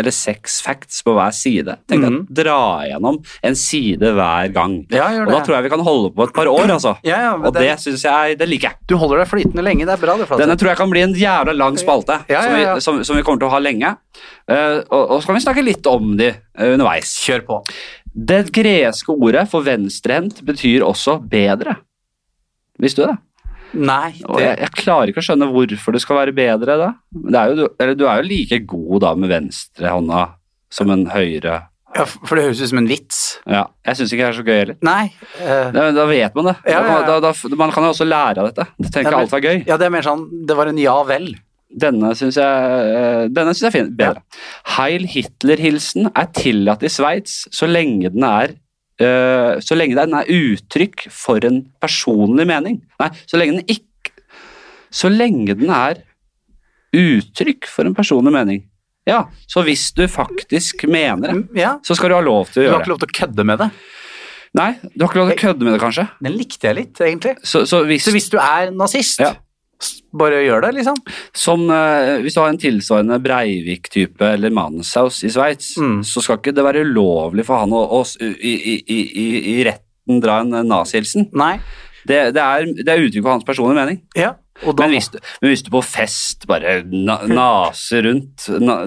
eller seks facts på hver side. Tenk deg, Mhm. Dra gjennom en side hver gang. Ja, Og da tror jeg vi kan holde på et par år, altså. Ja, ja, Og det det synes jeg, det liker jeg. Du holder deg flytende lenge, det er bra det. Denne tror jeg kan bli en jævla lang spalte, Som, vi, som, som vi kommer til å ha lenge. Uh, og, og så kan vi snakke litt om de uh, underveis. Kjør på. Det greske ordet for venstrehendt betyr også bedre. Visste du det? Nei, Og jeg, jeg klarer ikke å skjønne hvorfor det skal være bedre da. Det er jo, eller, du er jo like god da med venstrehånda som en høyre. ja, for det høres ut som en vits. Ja, jeg syns ikke det er så gøy heller. Nei. Uh... Da, da vet man det. Ja, ja, ja. Da, da, man kan jo også lære av dette. Du tenker men- alt var gøy. ja, det er mer sånn Det var en ja vel. Denne syns jeg, eh, denne synes jeg er fin. Bedre. Heil Hitler-hilsen er tillatt i Sveits så lenge den er eh, så lenge den er uttrykk for en personlig mening. Nei, så lenge den ikke Så lenge den er uttrykk for en personlig mening. Ja, så hvis du faktisk mener det, Mm, Ja, så skal du ha lov til å gjøre det. Du har ikke lov til å kødde med det. Nei, du har ikke lov til å kødde med det, kanskje. Den likte jeg litt, egentlig. Så, så hvis, Så hvis du er nazist, Ja. Bare gjør det, liksom. Som eh, hvis du har en tilsvarende Breivik-type eller Manshaus i Sveits, Mm. så skal ikke det være ulovlig for han å, å i, i, i, i- retten dra en eh, nazihilsen. Nei. Det, det, er, det er uttrykk for hans personlige mening. Ja. Men hvis, du, men hvis du på fest bare na, naser rundt, na,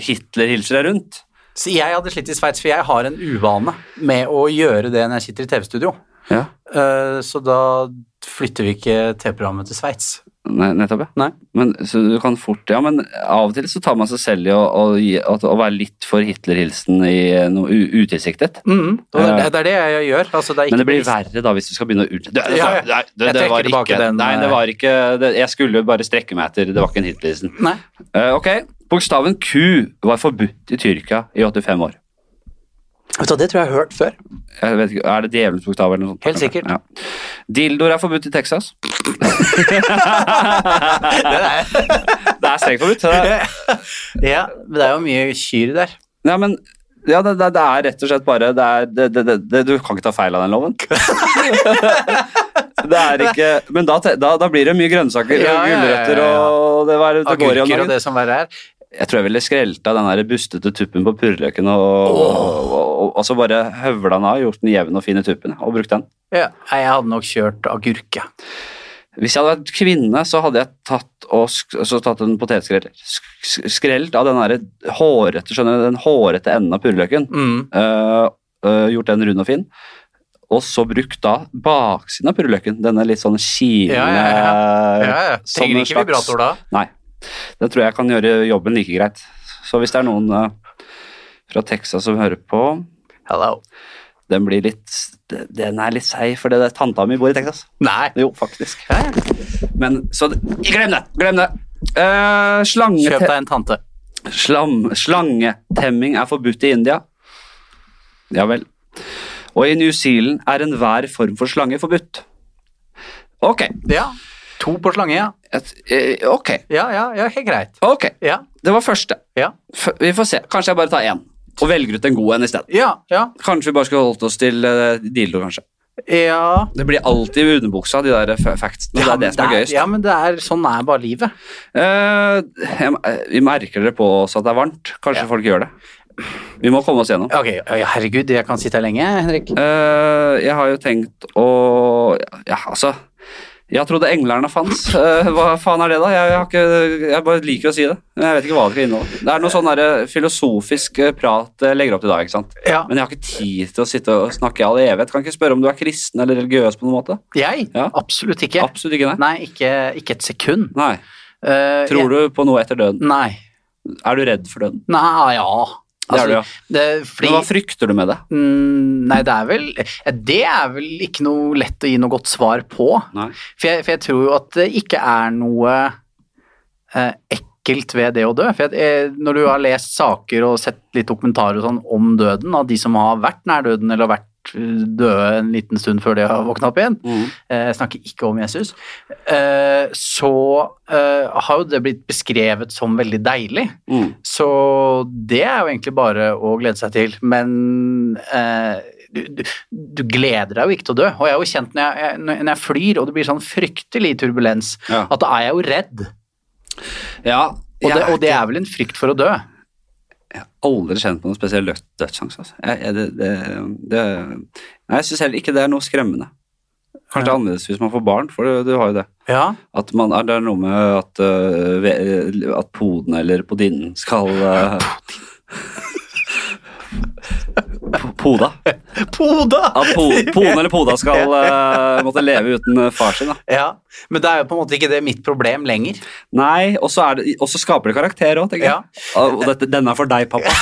Hitler hilser deg rundt Så jeg hadde slitt i Sveits, for jeg har en uvane med å gjøre det når jeg sitter i TV-studio. ja. Uh, så da flytter vi ikke TV-programmet til Sveits. Nettopp, ja. Nei. Men, så du kan fort, ja, men av og til så tar man seg selv i å, å, å, være litt for Hitler-hilsen i noe utilsiktet. Mm, og det, er- det er det jeg gjør. Altså, det Men det blir verre da hvis du skal begynne å ut... Det, Ja, ja. det, det, var ikke, den, Nei, det eh, var ikke Jeg skulle bare strekke meg etter Det var ikke en Hitler-hilsen. Uh, ok, Bokstaven Q var forbudt i Tyrkia i 85 år. Vet du, det tror jeg jeg har hørt før. Jeg vet ikke, Er det djevelens bokstav eller noe sånt? Helt sikkert. Ja. Dildoer er forbudt i Texas. [LAUGHS] det er strengt forbudt. [LAUGHS] Ja, men det er jo mye kyr der. ja, men ja, det, det, det er rett og slett bare det er, Du kan ikke ta feil av den loven. [LAUGHS] det er ikke Men da, da, da blir det mye grønnsaker Ja, og gulrøtter og det, var, Agurker og det som verre er. Jeg tror jeg ville skrelta den der bustete tuppen på purreløken og, og, og, og, og så bare høvla den av, gjort den jevn og fin i tuppen og brukt den. Ja. Jeg hadde nok kjørt agurk. Hvis jeg hadde vært kvinne, så hadde jeg tatt, og, så tatt en potetskreller. Sk- sk- Skrelt av den der hårete, skjønner du, den hårete enden av purreløken. Mm. Uh, uh, gjort den rund og fin. og så brukt da baksiden av purreløken. Denne litt sånn kilende Ja, ja, ja. ja, ja. Trenger en ikke vibrator da. Nei. Det tror jeg kan gjøre jobben like greit. Så hvis det er noen eh, fra Texas som hører på, Hello. den blir litt Den er litt seig, for det er tanta mi bor i Texas. Nei. Jo, faktisk. Men så Glem det! Glem det! Uh, slange Kjøp deg en tante. Slam, slangetemming er forbudt i India. Ja vel. Og i New Zealand er enhver form for slange forbudt. Ok. Ja. To på slange, ja. Et, eh, ok. Ja, ja, ja helt greit. Ok. Ja, Det var første. ja. Vi får se. Kanskje jeg bare tar én. Og velger ut en god en isteden. Ja, ja. Kanskje vi bare skulle holdt oss til uh, dildo, kanskje. Ja. Det blir alltid i underbuksa, de der factsene. Ja, det er det som er gøyest. Ja, men det er, sånn er bare livet. Uh, jeg, vi merker dere på oss at det er varmt. Kanskje Ja. folk gjør det. Vi må komme oss gjennom. Ok, herregud, jeg kan sitte her lenge, Henrik. Uh, jeg har jo tenkt å Ja, altså Jeg trodde englerne fantes. Eh, hva faen er det, da? Jeg, jeg, har ikke, jeg bare liker å si det. Jeg vet ikke hva det skal inneholde. Det er noe sånn der filosofisk eh, prat jeg legger opp til i dag. ikke sant? Ja. Men jeg har ikke tid til å sitte og snakke i all evighet. Kan ikke spørre om du er kristen eller religiøs på noen måte. Jeg? Ja. Absolutt ikke. Absolutt ikke Nei, Nei, ikke, ikke et sekund. Nei. Uh, Tror du på noe etter døden? Nei. Er du redd for døden? Nei, ja. Det er det, ja. det, fordi, Men hva frykter du med det? Mm, nei, det er vel Det er vel ikke noe lett å gi noe godt svar på. For jeg, for jeg tror jo at det ikke er noe eh, ekkelt ved det å dø. For jeg, eh, når du har lest saker og sett litt dokumentarer og sånn om døden, av de som har vært nær døden eller vært døde en liten stund før de har våkna opp igjen, Mm. eh, jeg snakker ikke om Jesus, eh, så eh, har jo det blitt beskrevet som veldig deilig. Mm. Så det er jo egentlig bare å glede seg til. Men du, du, du gleder deg jo ikke til å dø. Og jeg er jo kjent når jeg, jeg, når jeg flyr og det blir sånn fryktelig turbulens, Ja. at da er jeg jo redd. ja Og det, og det er vel en frykt for å dø. Jeg har aldri kjent på noen spesiell dødssjanse. Altså. Jeg, det, det, det, nei, jeg syns heller ikke det er noe skremmende. Kanskje det er annerledes hvis man får barn, for du, har jo det. Ja. At man, er det noe med at, uh, at poden eller podinnen skal uh, [LAUGHS] Poda. Poda! At po, poden eller poda [LAUGHS] skal uh, måtte leve uten far sin. Da. Ja, men det er jo på en måte ikke det mitt problem lenger. Nei, og så er skaper det karakter òg, tenker jeg. Og dette, denne er for deg, pappa. [LAUGHS]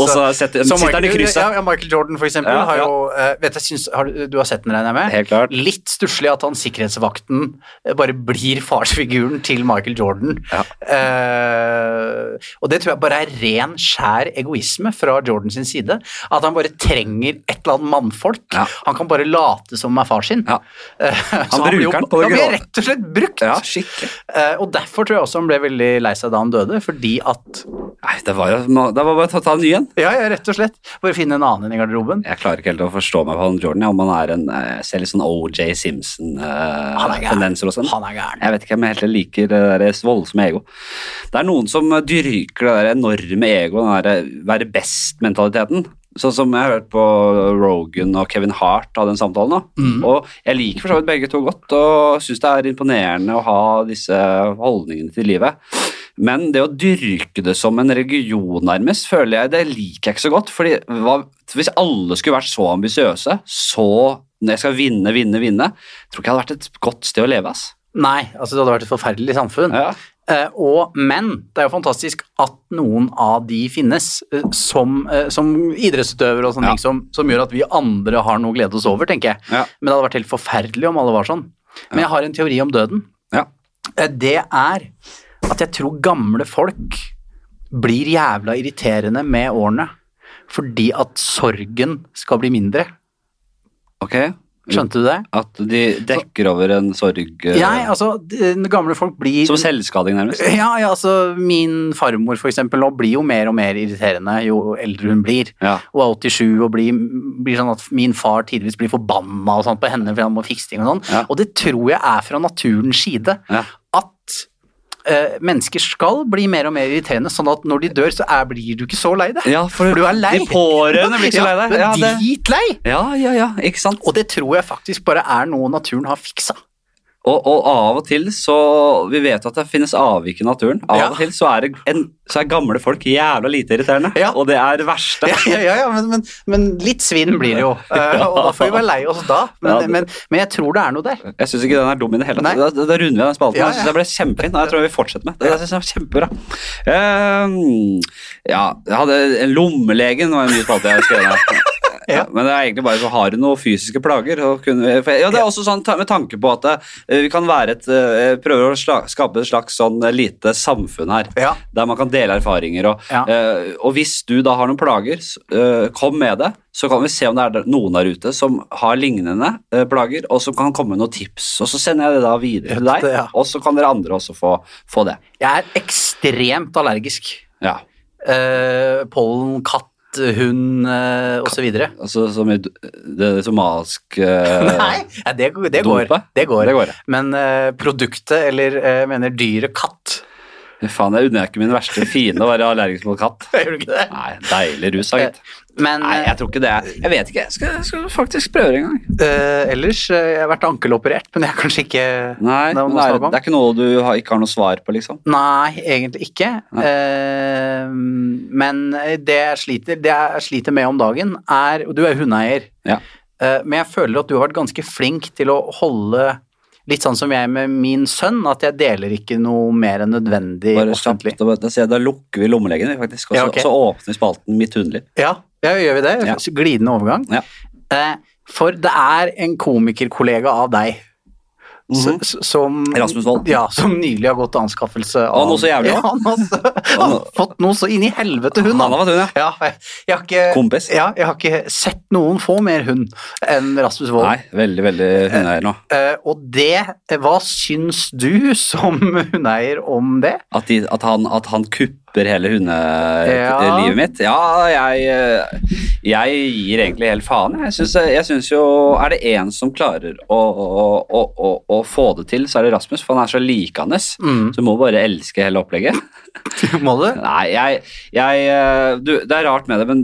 og så sitter den i krysset. ja, ja, Michael Jordan, for eksempel, Ja, har jo eh, vet jeg, syns, har, du- har sett den, regner jeg med? Helt klart. Litt stusslig at han sikkerhetsvakten eh, bare blir farsfiguren til Michael Jordan. Ja. Eh, og det tror jeg bare er ren, skjær egoisme fra Jordan sin side. At han bare trenger et eller annet mannfolk. Ja. Han kan bare late som er far sin. Ja. Eh, så bruker den på det Han blir rett og slett brukt. Ja, skikkelig. Eh, og derfor tror jeg også han ble veldig lei seg da han døde, fordi at Nei, det var jo Det var bare å ta, en ny en. Ja, ja, rett og slett. Bare finne en annen i garderoben. Jeg klarer ikke helt å forstå meg på han Jordan. Ja, om han er en eh, Jeg ser litt sånn OJ Han er. Simpson-tendenser og sånn. Han er gæren. Jeg vet ikke om jeg helt liker det der voldsomme ego. Det er noen som dyrker det der enorme ego, den derre være best-mentaliteten. Sånn som jeg har hørt på Rogan og Kevin Hart av den samtalen. da. Mm. Og jeg liker for så vidt begge to godt, og syns det er imponerende å ha disse holdningene til livet. Men det å dyrke det som en religion, nærmest, føler jeg det liker jeg ikke så godt. fordi hva, Hvis alle skulle vært så ambisiøse, så når jeg skal vinne, vinne, vinne, tror ikke jeg hadde vært et godt sted å leve. ass. Nei, altså det hadde vært et forferdelig samfunn. Ja. Eh, og, men det er jo fantastisk at noen av de finnes eh, som, eh, som idrettsutøvere og sånne Ja. ting som, som gjør at vi andre har noe å glede oss over, tenker jeg. Ja. Men det hadde vært helt forferdelig om alle var sånn. Men jeg har en teori om døden. Ja. Det er at jeg tror gamle folk blir jævla irriterende med årene fordi at sorgen skal bli mindre. Ok. Skjønte du det? At de dekker over en sorg Nei, Jeg, altså, de- gamle folk blir Som selvskading, nærmest. Ja, ja, altså min farmor for eksempel nå blir jo mer og mer irriterende jo eldre hun blir. Ja. Hun er 87 og blir, blir sånn at min far tidvis blir forbanna og sånt på henne fordi han må fikse ting og sånn. Ja. Og det tror jeg er fra naturens side. Eh, mennesker skal bli mer og mer irriterende, sånn at når de dør, så er, blir du ikke så lei deg. Ja, for, du er lei. De pårørende blir ikke lei deg. Ja, Ja, det, dritlei! ja, ja, ja, ikke sant? Og det tror jeg faktisk bare er noe naturen har fiksa. Og, og av og til så Vi vet at det finnes avvik i naturen. Av Ja. og til så er, det en, så er gamle folk jævla lite irriterende. Ja. Og det er det verste. Ja, ja, men, men, men litt svinn blir det jo, [LAUGHS] eh, og da får vi være lei oss da. Men, det- men, men jeg tror det er noe der. Jeg syns ikke den er dum i det hele tatt. Da, da runder vi av den spalten. Jeg syns det ble kjempefint. Jeg tror jeg vil fortsette med. Det, det synes jeg var kjempebra. Uh, ja, jeg hadde en Lommelegen var en ny spalte jeg skrev. Ja. Men det er egentlig bare for har du noen fysiske plager. Og kunne, for, ja, det er også sånn med tanke på at eh, vi kan være et eh, prøver å skape et slags sånn eh, lite samfunn her. Ja. Der man kan dele erfaringer. Og, eh, og hvis du da har noen plager, kom med det. Så kan vi se om det er noen der ute som har lignende plager, og som kan komme med noen tips. Og så sender jeg det da videre til deg, og så kan dere andre også få, få det. Jeg er ekstremt allergisk. Ja, pollen, katt, hund uh, osv. altså Som i d- det somaliske eh, [LAUGHS] Nei, ja, det, det går. Det går. Det går, ja. Men eh, produktet, eller eh, jeg mener dyret katt Faen, jeg unner ikke min verste fiende å være allergisk mot katt. [LAUGHS] Gjør du ikke det? Nei, deilig rus, da, gitt. Men Nei, jeg tror ikke det. Jeg vet ikke. Jeg skal, jeg skal faktisk prøve en gang. Uh, ellers eh, Jeg har vært ankeloperert, men jeg er kanskje ikke Nei, Det det er, det er ikke noe du har, ikke har noe svar på, liksom. Nei, egentlig ikke. Nei. Eh, men det jeg sliter, det jeg sliter med om dagen, er Og du er hundeeier, Ja. uh, men jeg føler at du har vært ganske flink til å holde Litt sånn som jeg med min sønn, at jeg deler ikke noe mer enn nødvendig Bare offentlig. kjapt, da, da, lukker vi lommeleggene faktisk. Og så, Ja, okay. så åpner vi spalten Mitt hundeliv. Ja, ja gjør vi det? Ja. Glidende overgang. Ja. Eh, for det er en komikerkollega av deg Mm -hmm. som Rasmus Wold. Ja, som nylig har gått til anskaffelse av Og noe så jævlig ja, han, har, han har fått noe så inn i helvete hund. Han har vært hund, ja. Ja, jeg, har ikke, Kompis. Ja, jeg har ikke sett noen få mer hund enn Rasmus Wold. Nei, veldig, veldig hundeeier nå. Eh, og det, eh, hva syns du som [LAUGHS] hundeeier om det? At, de, at, han, at han kupper hele Ja. hundelivet mitt? Ja, jeg, eh, jeg gir egentlig helt faen. Jeg syns, jeg syns jo Er det én som klarer å, å, å, å, å få det til, så er det Rasmus, for han er så likende. Mm. Så du må bare elske hele opplegget. [LAUGHS] Må du? Nei, jeg, jeg eh, du, Det er rart med det, men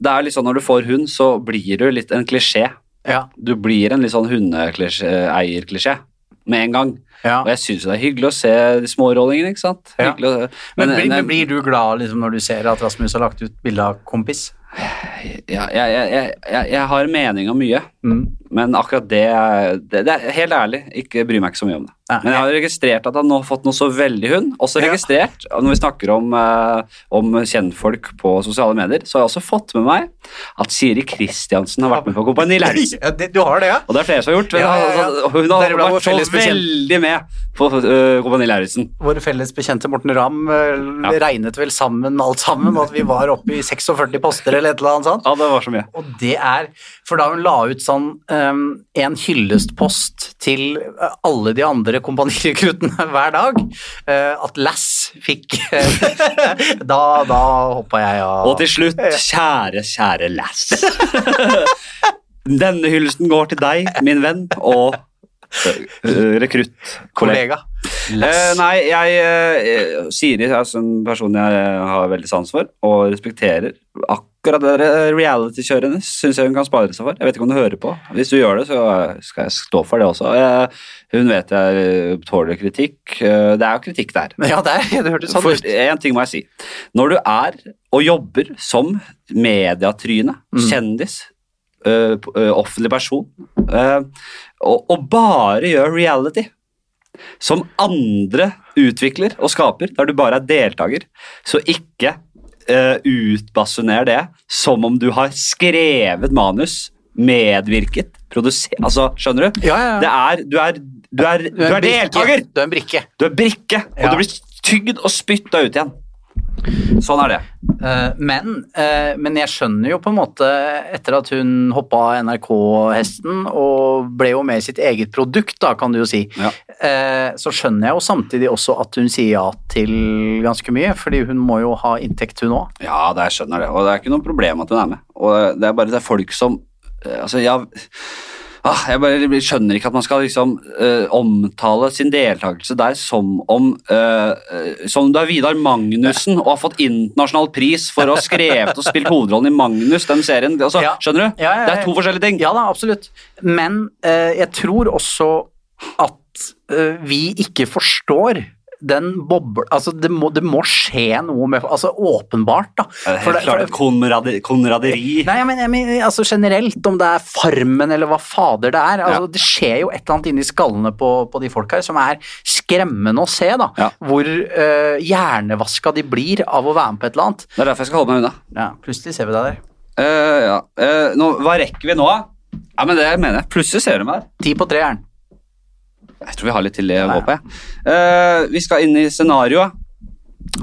det er litt sånn når du får hund, så blir du litt en klisjé. Ja. Du blir en litt sånn hundeeierklisjé med en gang. ja. Og jeg syns det er hyggelig å se de smårollingene, ikke sant. Ja. Å, Men, blir, men blir du glad liksom, når du ser at Rasmus har lagt ut bilde av kompis? ja, jeg, jeg, jeg, jeg har mening om mye, Mm. men akkurat det, det, det er Helt ærlig, ikke bryr meg ikke så mye om det. Men jeg har registrert at han nå har fått noe så veldig hund. Også registrert, når vi snakker om, eh, om kjennfolk på sosiale medier, så har jeg også fått med meg at Siri Kristiansen har vært med på Kompani Lauritzen. [LAUGHS] Ja, det, du har det, ja? Og det er flere som har gjort. Ja, ja, ja. Altså, Hun har vært så veldig med på uh, Kompani Lauritzen. Vår felles bekjente Morten Ramm Ja. regnet vel sammen alt sammen, at vi var oppe i 46 poster eller et eller annet sånt. Ja, det var så mye. Og det er For da hun la ut sånn um, en hyllestpost til alle de andre kompanirekruttene [LAUGHS] hver dag, eh, at Lass fikk [LAUGHS] Da, da hoppa jeg av. Og til slutt, kjære, kjære Lass. [LAUGHS] Denne hyllesten går til deg, min venn, og rekrutt. kollega. Eh, nei, jeg eh, Siri er en person jeg har veldig sans for og respekterer. Akkurat det reality-kjøret hennes syns jeg hun kan spare seg for. Jeg vet ikke om du hører på. Hvis du gjør det, så skal jeg stå for det også. Eh, hun vet jeg eh, tåler kritikk. Eh, det er jo kritikk der. Ja, det, er- [LAUGHS] det hørtes sånn ut. en ting må jeg si. Når du er og jobber som mediatryne, Mm. kjendis, ø, ø, offentlig person, ø, og, og bare gjør reality som andre utvikler og skaper, der du bare er deltaker, så ikke uh, utbasuner det som om du har skrevet manus, medvirket, produsert Altså, skjønner du? Ja, ja, ja. Det er, du, er, du, er, du er brikke. deltaker! Du er en brikke. Du er brikke, og du blir tygd og spytta ut igjen. Sånn er det. Eh, men, eh, men jeg skjønner jo på en måte, etter at hun hoppa NRK-hesten og ble jo med i sitt eget produkt, da, kan du jo si, Ja. Eh, så skjønner jeg jo samtidig også at hun sier ja til ganske mye, fordi hun må jo ha inntekt, hun òg. Ja, det jeg skjønner det, og det er ikke noe problem at hun er med. Og det er bare det er folk som eh, Altså, ja ah, Jeg bare skjønner ikke at man skal liksom uh, omtale sin deltakelse der som om eh, Som om du er Vidar Magnussen og har fått internasjonal pris for å ha skrevet og spilt hovedrollen i Magnus, den serien. Altså, Ja. Skjønner du? Ja, ja, Det er to forskjellige ting. Ja da, absolutt. Men uh, jeg tror også at at øh, vi ikke forstår den boble... Altså, det må, det må skje noe med Altså, åpenbart, da. Det er For helt det- klart konradi- konraderi. Nei, men, jeg mener altså generelt, om det er Farmen eller hva fader det er. Altså, Ja. Det skjer jo et eller annet inni skallene på, på de folka her som er skremmende å se. da. Ja. Hvor uh, hjernevaska de blir av å være med på et eller annet. Det er derfor jeg skal holde meg unna. Ja, Plutselig ser vi deg der. Uh, ja. Uh, nå, hva rekker vi nå, da? Ja, men det mener jeg. Plutselig ser du meg her. Ti på treeren. Jeg tror vi har litt til det på. jeg. Uh, vi skal inn i scenarioet.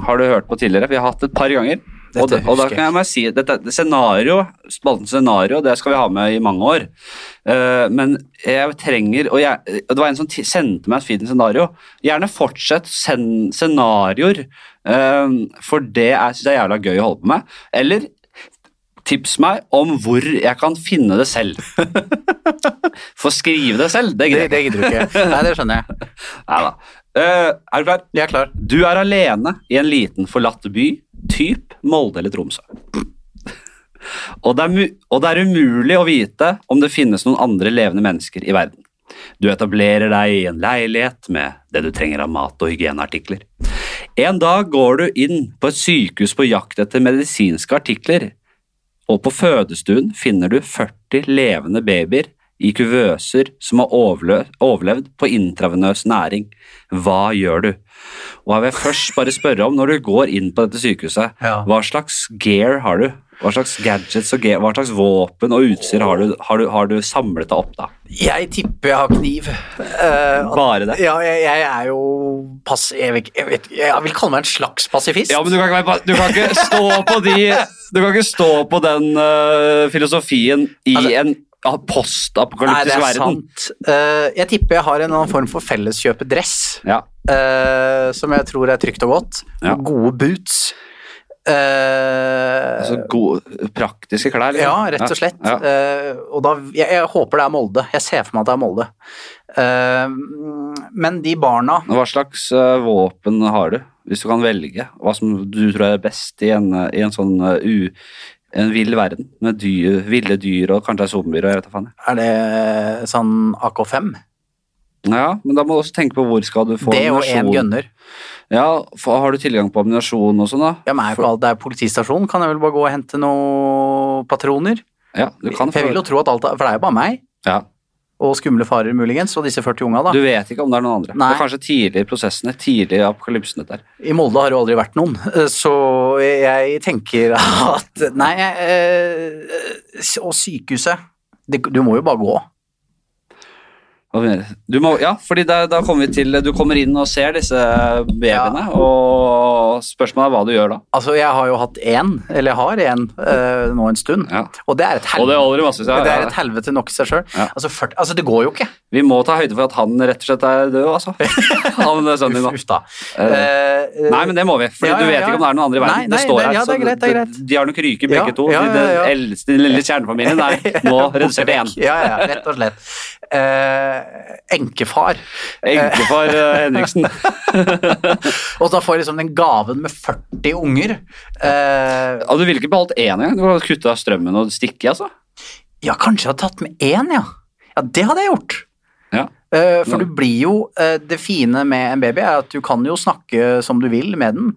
Har du hørt på tidligere? Vi har hatt det et par ganger. Dette og, da- og da kan jeg bare si dette, det scenario, spalten scenario, det skal vi ha med i mange år. Uh, men jeg trenger Og jeg, og det var en som sendte meg et fint scenario. Gjerne fortsett send scenarioer, uh, for det er, synes jeg er jævla gøy å holde på med. Eller tips meg om hvor jeg kan finne det selv. [LAUGHS] For skrive det selv, det gidder jeg ikke. du ikke. Nei, det skjønner jeg. [LAUGHS] Neida. Eh, er du klar? Jeg er klar. Du er alene i en liten forlatt by, typ Molde eller Tromsø. [LAUGHS] og, det er og det er umulig å vite om det finnes noen andre levende mennesker i verden. Du etablerer deg i en leilighet med det du trenger av mat og hygieneartikler. En dag går du inn på et sykehus på jakt etter medisinske artikler, og på fødestuen finner du 40 levende babyer i kuvøser som har overlevd på intravenøs næring. Hva gjør du? Og jeg vil først bare spørre om, når du går inn på dette sykehuset, Ja. hva slags gear har du? Hva slags gadgets og hva slags våpen og utstyr har du, har du, har du samlet deg opp da? Jeg tipper jeg har kniv. Uh, Bare det? ja, jeg, jeg er jo pass... Jeg, vet, jeg, vet, jeg vil kalle meg en slags pasifist. Ja, men du kan ikke, du kan ikke stå på de Du kan ikke stå på den uh, filosofien i Altså- en verden Nei, det postapokalyptisk er verden. Eh, jeg tipper jeg har en annen form for felleskjøpedress. Ja. som jeg tror er trygt og godt. Ja. Gode boots. Eh, Altså gode, praktiske klær? liksom. ja, rett og slett. Ja. Uh, og da, jeg, jeg håper det er Molde. Jeg ser for meg at det er Molde. Uh, men de barna Hva slags våpen har du, hvis du kan velge? Hva som du tror er best i en, i en sånn u, en vill verden med dyr, ville dyr og kanskje zombier og jeg vet da faen. Er det sånn AK5? Ja, men da må du også tenke på hvor skal du få Det og én gunner. Ja, for, Har du tilgang på ammunisjon og sånn, da? Ja, men er jo ikke alt det er politistasjon. Kan jeg vel bare gå og hente noen patroner? Ja, du kan For jeg vil jo tro at alt er For det er jo bare meg. ja. Og skumle farer, muligens. Og disse 40 unga, da. Du vet ikke om det er noen andre. Nei. Det er kanskje tidlig i prosessene, tidlig i apokalypsen dette her. I Molde har det jo aldri vært noen, eh, så jeg tenker at Nei, øh, og sykehuset det, Du må jo bare gå. Hva mener du? Du må, ja, fordi da, da kommer vi til Du kommer inn og ser disse babyene, og spørsmålet er hva du gjør da. Altså, jeg har jo hatt én, eller jeg har én øh, nå en stund, Ja. og det er et Og det helvete. i massevis. Det er et helvete nok i seg sjøl. Ja. Altså, altså, det går jo ikke. Vi må ta høyde for at han rett og slett er død, altså. [LAUGHS] Han sønnen din da. Uh, Eh, Nei, men det må vi, for Ja, du ja, vet ikke om det er noen andre i verden. Nei, nei, det står her, ja, det greit, det. De har nok ryket begge Ja, to. ja, ja, ja. Den eldste, lille kjernefamilien er [LAUGHS] nå redusert til én. Ja, ja, rett og slett. Eh, enkefar. Enkefar eh, Henriksen. [LAUGHS] Og da får jeg liksom den gaven med 40 unger. Eh, Ja, du ville ikke beholdt én engang? Du har kutta strømmen og stikke, altså? ja, kanskje jeg hadde tatt med én, ja. Ja, det hadde jeg gjort. Ja. Eh, for du blir jo eh, Det fine med en baby er at du kan jo snakke som du vil med den.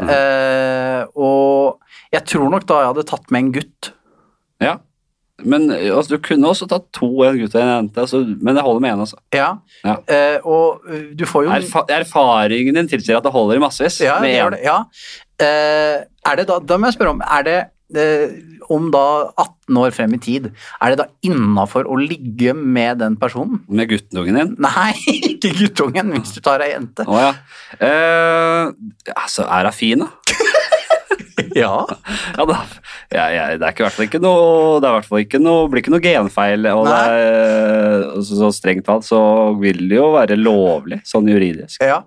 Mm. Eh, og jeg tror nok da jeg hadde tatt med en gutt. Ja. Men altså, du kunne også tatt to, en gutt og en jente, altså, men det holder med én. Altså. Ja. Ja. Eh, og eh, du får jo Erfa erfaringen din tilsier at det holder i massevis Ja, med én. Ja. Eh, er det da, da må jeg spørre om Er det eh, om da 18 år frem i tid, er det da innafor å ligge med den personen? Med guttungen din. Nei, [LAUGHS] ikke guttungen, hvis du tar ei jente. Å ja. Eh, altså, er hun fin, da? [LAUGHS] [LAUGHS] Ja. Ja, da. Ja, ja, det er i hvert fall ikke noe Det er ikke noe, blir ikke noe genfeil. Og det er, så, så strengt talt så vil det jo være lovlig, sånn juridisk. ja.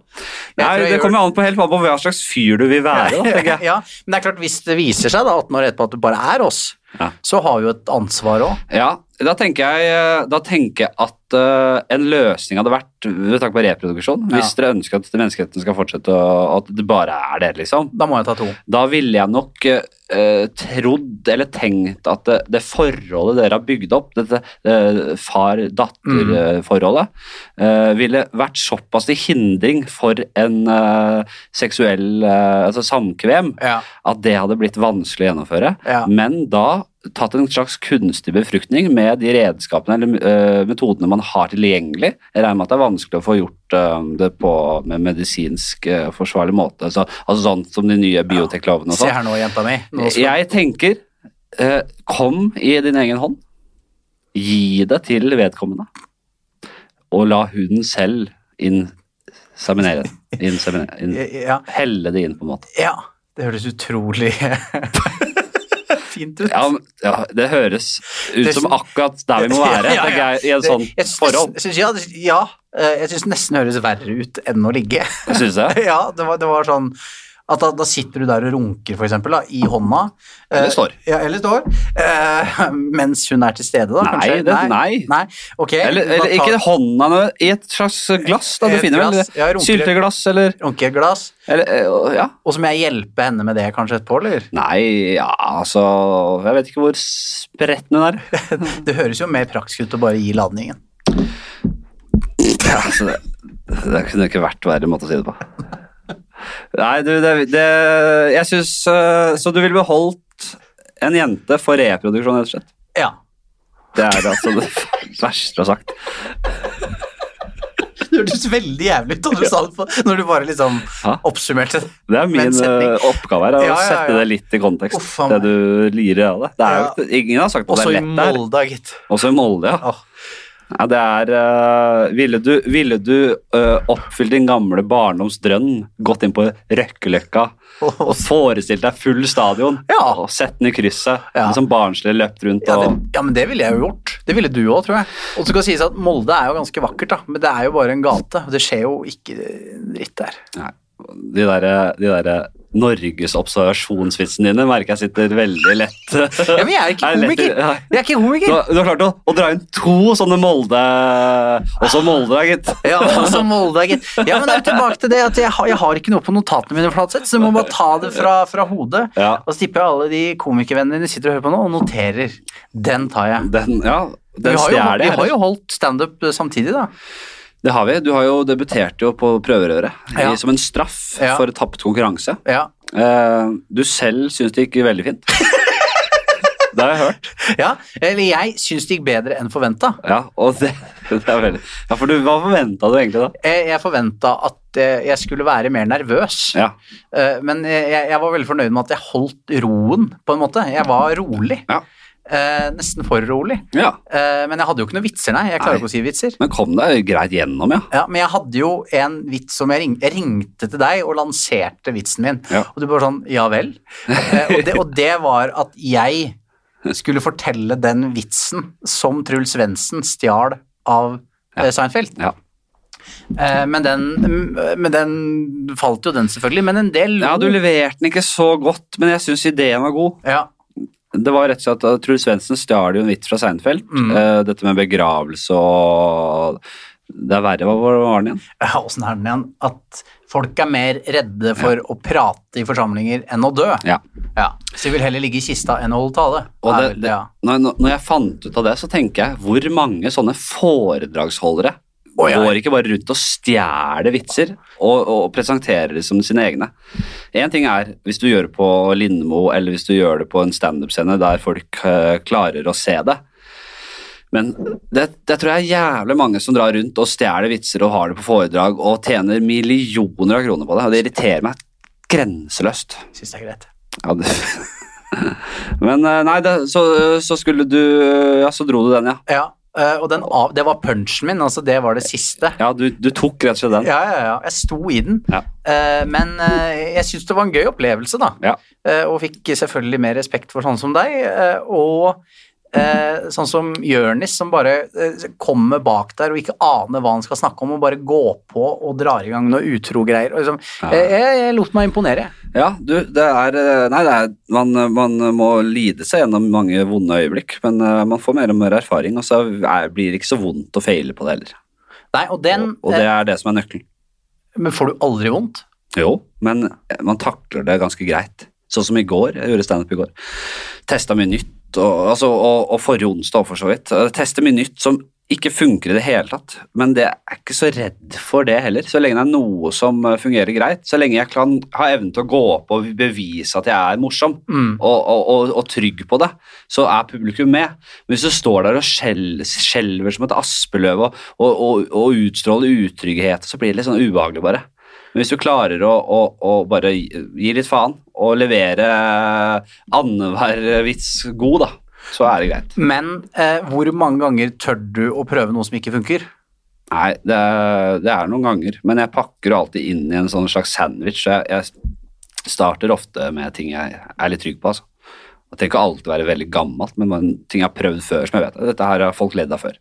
Nei, Det kommer jo an på helt på hva slags fyr du vil være, da, tenker [LAUGHS] jeg. Ja, men det er klart, hvis det viser seg da 18 år etterpå at du bare er oss, Ja. så har vi jo et ansvar òg. Ja, da tenker jeg, da tenker jeg at eh, en løsning hadde vært ved tanke på reproduksjon, Ja. hvis dere ønsker at menneskeheten skal fortsette, og at det bare er det, liksom, Da må jeg ta to. da ville jeg nok eh, trodd eller tenkt at det, det forholdet dere har bygd opp, dette det far-datter-forholdet, eh, ville vært såpass til hindring for en eh, seksuell eh, altså samkvem Ja. at det hadde blitt vanskelig å gjennomføre. Ja. Men da tatt en slags kunstig befruktning med de redskapene eller metodene metodene man har tilgjengelig. Jeg regner med at det er vanskelig å få gjort øh, det på med medisinsk øh, forsvarlig måte. Altså, altså sånn som de nye bioteklovene og Se sånn. her nå, jenta mi. Nå. Jeg tenker øh, kom i din egen hånd. Gi det til vedkommende. Og la huden selv inseminere. [LAUGHS] Inseminere. In, Ja. helle det inn, på en måte. ja. Det høres utrolig [LAUGHS] [LAUGHS] fint ut. Ja, ja, det høres ut Det- som akkurat der vi må [LAUGHS] være Ja, ja, i en sånn synes forhold. synes- ja, det- ja, eh, jeg syns det nesten høres verre ut enn å ligge. Syns jeg. [LAUGHS] ja, det var, det var sånn at da, da sitter du der og runker, for eksempel, da, i hånda. Eh, Eller står. Ja, eller står. Eh, mens hun er til stede, da, Nei, det- nei. nei. Ok. Eller, eller tar- ikke hånda men i et slags glass, da. Du Et finner vel glass, ja, runker- sylteglass, eller, Runkeglass. glass. eller øh, Ja. Og så må jeg hjelpe henne med det kanskje etterpå, eller? Nei, ja, altså Jeg vet ikke hvor spretten hun er. [LAUGHS] Det høres jo mer praktisk ut å bare gi ladningen. Ja, altså, det, det kunne ikke vært verre måte å si det på. Nei, du, det, det Jeg syns øh, Så du ville beholdt en jente for reproduksjon, rett og slett? Ja. Det er altså det [LAUGHS] verste du har sagt. Det hørtes veldig jævlig ut da du sa det på, når du bare liksom oppsummerte det. Det er min øh, oppgave her, å Ja, ja, sette det litt i kontekst. Uff, det du lirer av det. det er Ja. ingen har sagt at det er lett der. Også i Molde, gitt. Også i Molde, ja. Ja det er uh, Ville du, ville du uh, oppfylt din gamle barndoms drøm, gått inn på Røkkeløkka [LAUGHS] og forestilt deg full stadion Ja. og sett den i krysset, Ja. som barnslig løpt rundt Ja, det, ja, men det ville jeg jo gjort. Det ville du òg, tror jeg. Og så det sies at Molde er jo ganske vakkert, da, men det er jo bare en gate. og Det skjer jo ikke dritt der. Nei, De derre de der Norges observasjonsvitsene dine merker jeg sitter veldig lett Ja, men jeg er ikke [LAUGHS] Er komiker! Jeg er ikke Du komiker! du har klart å, å dra inn to sånne Molde Også Molde, gitt. Ja, også Molde, gitt. Ja, men det er jo tilbake til det at jeg har, jeg har ikke noe på notatene mine, Flatseth, så du må bare ta det fra, fra hodet. Ja. Og så tipper jeg alle de komikervennene dine sitter og hører på nå, og noterer. Den tar jeg. Den, ja, Vi den har, jo, vi har jo holdt standup samtidig, da. Det har vi. Du har jo debutert jo på prøverøret Ja. som en straff Ja. for tapt konkurranse. Ja. Eh, du selv syns det gikk veldig fint. [LAUGHS] det har jeg hørt. ja. Eller jeg syns det gikk bedre enn forventa. Ja, og det, det er veldig Ja, for du, hva forventa du egentlig, da? Jeg, jeg forventa at eh, jeg skulle være mer nervøs. Ja. Eh, Men jeg, jeg var veldig fornøyd med at jeg holdt roen, på en måte. Jeg var rolig. Ja. Eh, nesten for rolig. ja. Eh, men jeg hadde jo ikke noen vitser, nei. Jeg klarer Nei. ikke å si vitser. Men kom deg greit gjennom, ja. Ja, Men jeg hadde jo en vits som jeg, ring, jeg ringte til deg og lanserte vitsen min. Ja. Og du bare sånn Ja vel? Eh, og, det, og det var at jeg skulle fortelle den vitsen som Truls Svendsen stjal av eh, Seinfeld. Ja. Eh, men, den, men den falt jo, den selvfølgelig. Men en del ja, du leverte den ikke så godt, men jeg syns ideen var god. Ja. Det var rett og slett at Truls Svendsen stjal jo en vits fra Seinfeld. Mm. Uh, dette med begravelse og Det er verre. Hva var den igjen? Ja, Åssen er den igjen? At folk er mer redde for å prate i forsamlinger enn å dø. Ja. Ja, Så de vil heller ligge i kista enn å holde tale. Og det, det, ja. når, når jeg fant ut av det, så tenker jeg hvor mange sånne foredragsholdere Å, ja. går ikke bare rundt og stjeler vitser og, og presenterer det som sine egne. Én ting er hvis du gjør det på Lindmo eller hvis du gjør det på en standup-scene der folk uh, klarer å se det. Men det, det tror jeg er jævlig mange som drar rundt og stjeler vitser og har det på foredrag og tjener millioner av kroner på det, og det irriterer meg grenseløst. Syns det er greit. Ja, det. [LAUGHS] Men eh, nei, det, så, så skulle du Ja, så dro du den, ja. Ja, eh, og den det var punchen min, altså det var det siste. Ja, du, du tok rett og slett den. Ja, ja, ja. Jeg sto i den. Ja. Uh, men uh, jeg syns det var en gøy opplevelse, da. Ja. Og fikk selvfølgelig mer respekt for sånne som deg. og eh, sånn som Jørnis, som bare eh, kommer bak der og ikke aner hva han skal snakke om, og bare går på og drar i gang noe utro greier. Liksom, Ja. jeg, jeg, lot meg imponere. Ja, du, det er eh, Nei, det er, man, man må lide seg gjennom mange vonde øyeblikk, men uh, man får mer og mer erfaring, og så er, blir det ikke så vondt å feile på det heller. Nei, og den og, og det er det som er nøkkelen. eh, Men får du aldri vondt? Jo, men man takler det ganske greit. Sånn som i går. Jeg gjorde standup i går. Testa mye nytt, og, altså, og, og forrige onsdag for så vidt. Teste mye nytt som ikke funker i det hele tatt, men det er ikke så redd for det heller. Så lenge det er noe som eh, fungerer greit, så lenge jeg kan ha evnen til å gå opp og bevise at jeg er morsom, Mm. og, og, og, og trygg på det, så er publikum med. Men hvis du står der og skjelver som et aspeløv og, og, og, og utstråler utrygghet, så blir det litt sånn ubehagelig, bare. Men hvis du klarer å, å, å bare gi litt faen og levere annenhver vits god, da, så er det greit. Men eh, hvor mange ganger tør du å prøve noe som ikke funker? Nei, det, er- det er noen ganger, men jeg pakker alltid inn i en sånn slags sandwich. så Jeg, jeg starter ofte med ting jeg er litt trygg på. altså. Det trenger ikke alltid være veldig gammelt, men man- ting jeg har prøvd før som jeg vet dette her har folk ledd av før.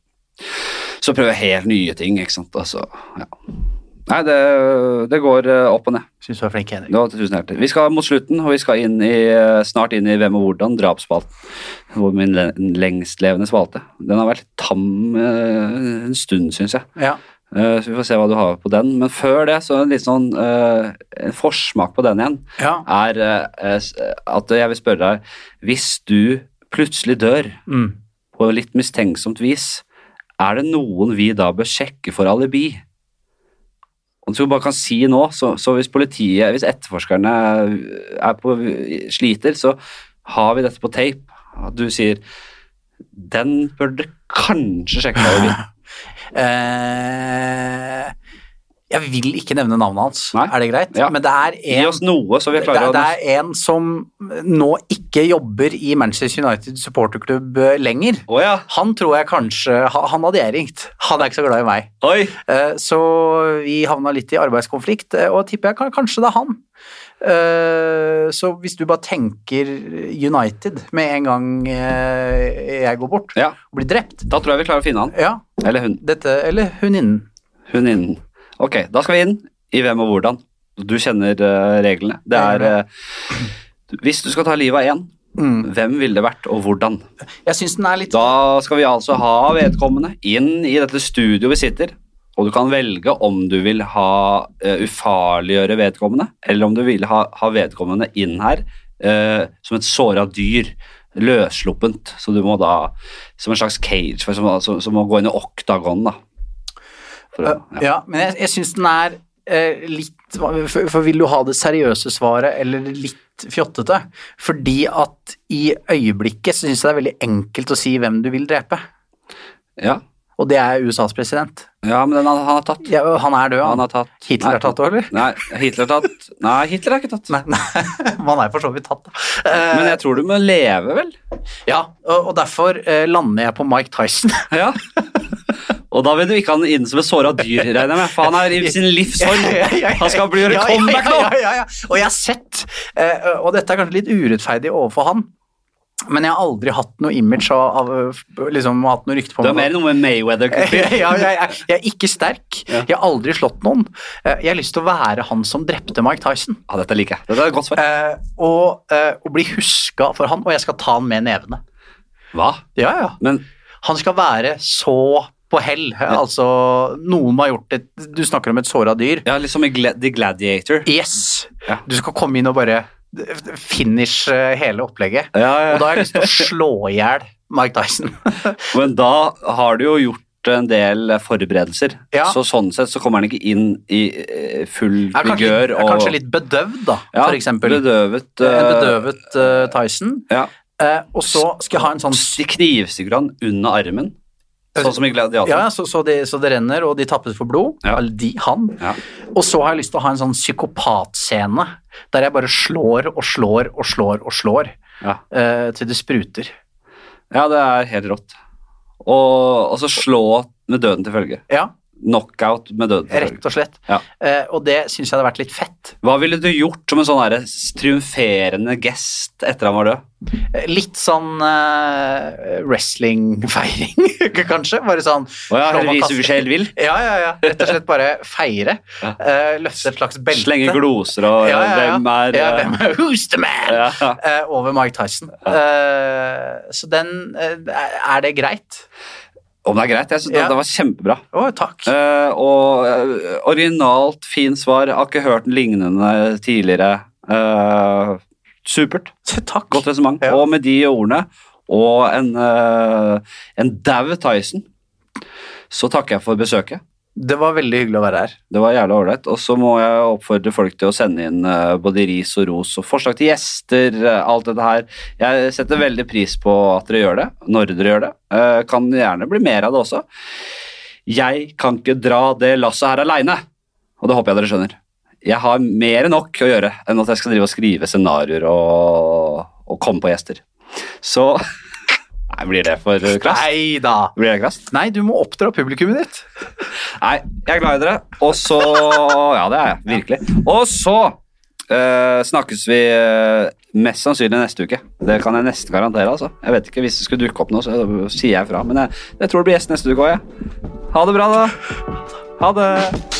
Så prøver jeg helt nye ting, ikke sant. Altså, ja. Nei, det, det går eh, opp og ned. Syns du er flink, Henrik. Ja, tusen hjertelig. Vi skal mot slutten, og vi skal inn i, snart inn i Hvem og hvordan, drapsspalten. Hvor Min le- lengstlevende spalte. Den har vært litt tam eh, en stund, syns jeg. Ja. Eh, så vi får se hva du har på den. Men før det, så en litt sånn eh, en forsmak på den igjen, ja. er eh, at jeg vil spørre deg Hvis du plutselig dør Mm. på litt mistenksomt vis, er det noen vi da bør sjekke for alibi? Og så bare kan si nå, så, så hvis politiet, hvis etterforskerne er på, sliter, så har vi dette på tape. At du sier den burde kanskje sjekke for alibi. [LAUGHS] Eh, jeg vil ikke nevne navnet hans, Nei. er det greit? Ja. Men det er en noe, så vi det, det å er en som nå ikke jobber i Manchester United supporterklubb eh, lenger. Oh, ja. Han tror jeg kanskje Han hadde jeg ringt. Han er ikke så glad i meg. Oi. Eh, Så vi havna litt i arbeidskonflikt, eh, og tipper jeg kanskje det er han. Så hvis du bare tenker United med en gang jeg går bort Ja, og blir drept da tror jeg vi klarer å finne han. Ja, Eller hun. dette Eller huninnen. Hun innen. Ok, da skal vi inn i hvem og hvordan. Du kjenner uh, reglene. Det er uh, Hvis du skal ta livet av én, Mm. hvem ville det vært, og hvordan? Jeg synes den er litt Da skal vi altså ha vedkommende inn i dette studioet vi sitter, og du kan velge om du vil ha uh, ufarliggjøre vedkommende, eller om du vil ha, ha vedkommende inn her uh, som et såra dyr, løssluppent, så du må da, som en slags cage, som, som, som må gå inn i oktagon da. For, å- Ja, ja men jeg, jeg syns den er eh, litt for, for vil du ha det seriøse svaret eller litt fjottete? Fordi at i øyeblikket så syns jeg det er veldig enkelt å si hvem du vil drepe. ja. Og det er USAs president. ja, men han, han har tatt. Ja, han er død, Han han. har tatt. Hitler Nei. er tatt òg, eller? Nei, Hitler er tatt. Nei, Hitler er ikke tatt. Nei, nei, [LAUGHS] han er for så vidt tatt, da. Eh, Men jeg tror du må leve, vel? ja, og, og derfor eh, lander jeg på Mike Tyson. Ja. [LAUGHS] Og da vil du ikke ha han inn som et såra dyr, regner jeg med, for han er i sin livssorg. Han skal bli gjøre comeback nå! Ja, ja. Og jeg har sett, eh, og dette er kanskje litt urettferdig overfor han, men jeg har aldri hatt noe image av, av liksom, hatt noe rykte på meg. Du er mer noe med Mayweather [LAUGHS] ja, ja, jeg, jeg, jeg er ikke sterk. Ja. Jeg har aldri slått noen. Eh, Jeg har lyst til å være han som drepte Mike Tyson. Ja, dette liker jeg. Dette er et godt svar. Eh, og, eh, og bli huska for han, og jeg skal ta han med nevene. Hva? Ja, ja. Men Han skal være så på hell. Altså, noen har gjort et Du snakker om et såra dyr. ja, liksom i The Gladiator. Yes! Ja. Du skal komme inn og bare finish eh, hele opplegget. Ja, Og da har jeg lyst til å slå i hjel Mike Tyson. [LAUGHS] Men da har du jo gjort en del forberedelser. Ja. Så sånn sett så kommer han ikke inn i eh, full Er kanskje, Og... er kanskje litt bedøvd, da, ja, for eksempel. Bedøvet. en eh, bedøvet uh, Tyson. Ja. Uh, og så skal jeg ha en sånn knivstikker han under armen, sånn som i Gladiator. Ja, så, så, det, så det renner, og de tappes for blod. Ja. De, han. Ja. Og så har jeg lyst til å ha en sånn psykopatscene der jeg bare slår og slår og slår og slår Ja. uh, til det spruter. Ja, det er helt rått. Og, og så slå med døden til følge. Ja, Knockout med døden. Rett og slett. Ja. Uh, og det syns jeg hadde vært litt fett. Hva ville du gjort som en sånn triumferende gest etter han var død? Eh, Litt sånn uh, wrestlingfeiring, [LAUGHS] kanskje. Bare sånn oh, ja, vise hvor selv vil? Ja, ja, ja. Rett og slett bare feire. [LAUGHS] Ja. Løfte et slags belte. Slenge gloser og Ja, hvem er hvem er Who's the man? over Mike Tyson. Så den Er det greit? Om det er greit? Jeg synes Ja. det, det var kjempebra. Oh, takk. Uh, og uh, originalt, fin svar. Jeg har ikke hørt den lignende tidligere. Uh, supert. takk. Godt resonnement. Ja. Og med de ordene og en, uh, en dau Tyson, så takker jeg for besøket. Det var veldig hyggelig å være her. Det var jævla ålreit. Og så må jeg oppfordre folk til å sende inn eh, både ris og ros og forslag til gjester. eh, alt dette her. Jeg setter veldig pris på at dere gjør det, når dere gjør det. Eh, kan gjerne bli mer av det også. Jeg kan ikke dra det lasset her aleine, og det håper jeg dere skjønner. Jeg har mer enn nok å gjøre enn at jeg skal drive og skrive scenarioer og, og komme på gjester. Så [LAUGHS] Nei, blir det for eh, krast? Nei da. Blir det krast? Nei, du må oppdra publikummet ditt. [LAUGHS] Nei, jeg er glad i dere. Og så Ja, det er jeg. Virkelig. Og så uh, snakkes vi uh, mest sannsynlig neste uke. Det kan jeg nesten garantere. altså. Jeg vet ikke, Hvis det skulle dukke opp noe, så sier jeg fra. Men jeg, jeg tror det blir gjest neste uke òg, jeg. Ha det bra, da. Ha det.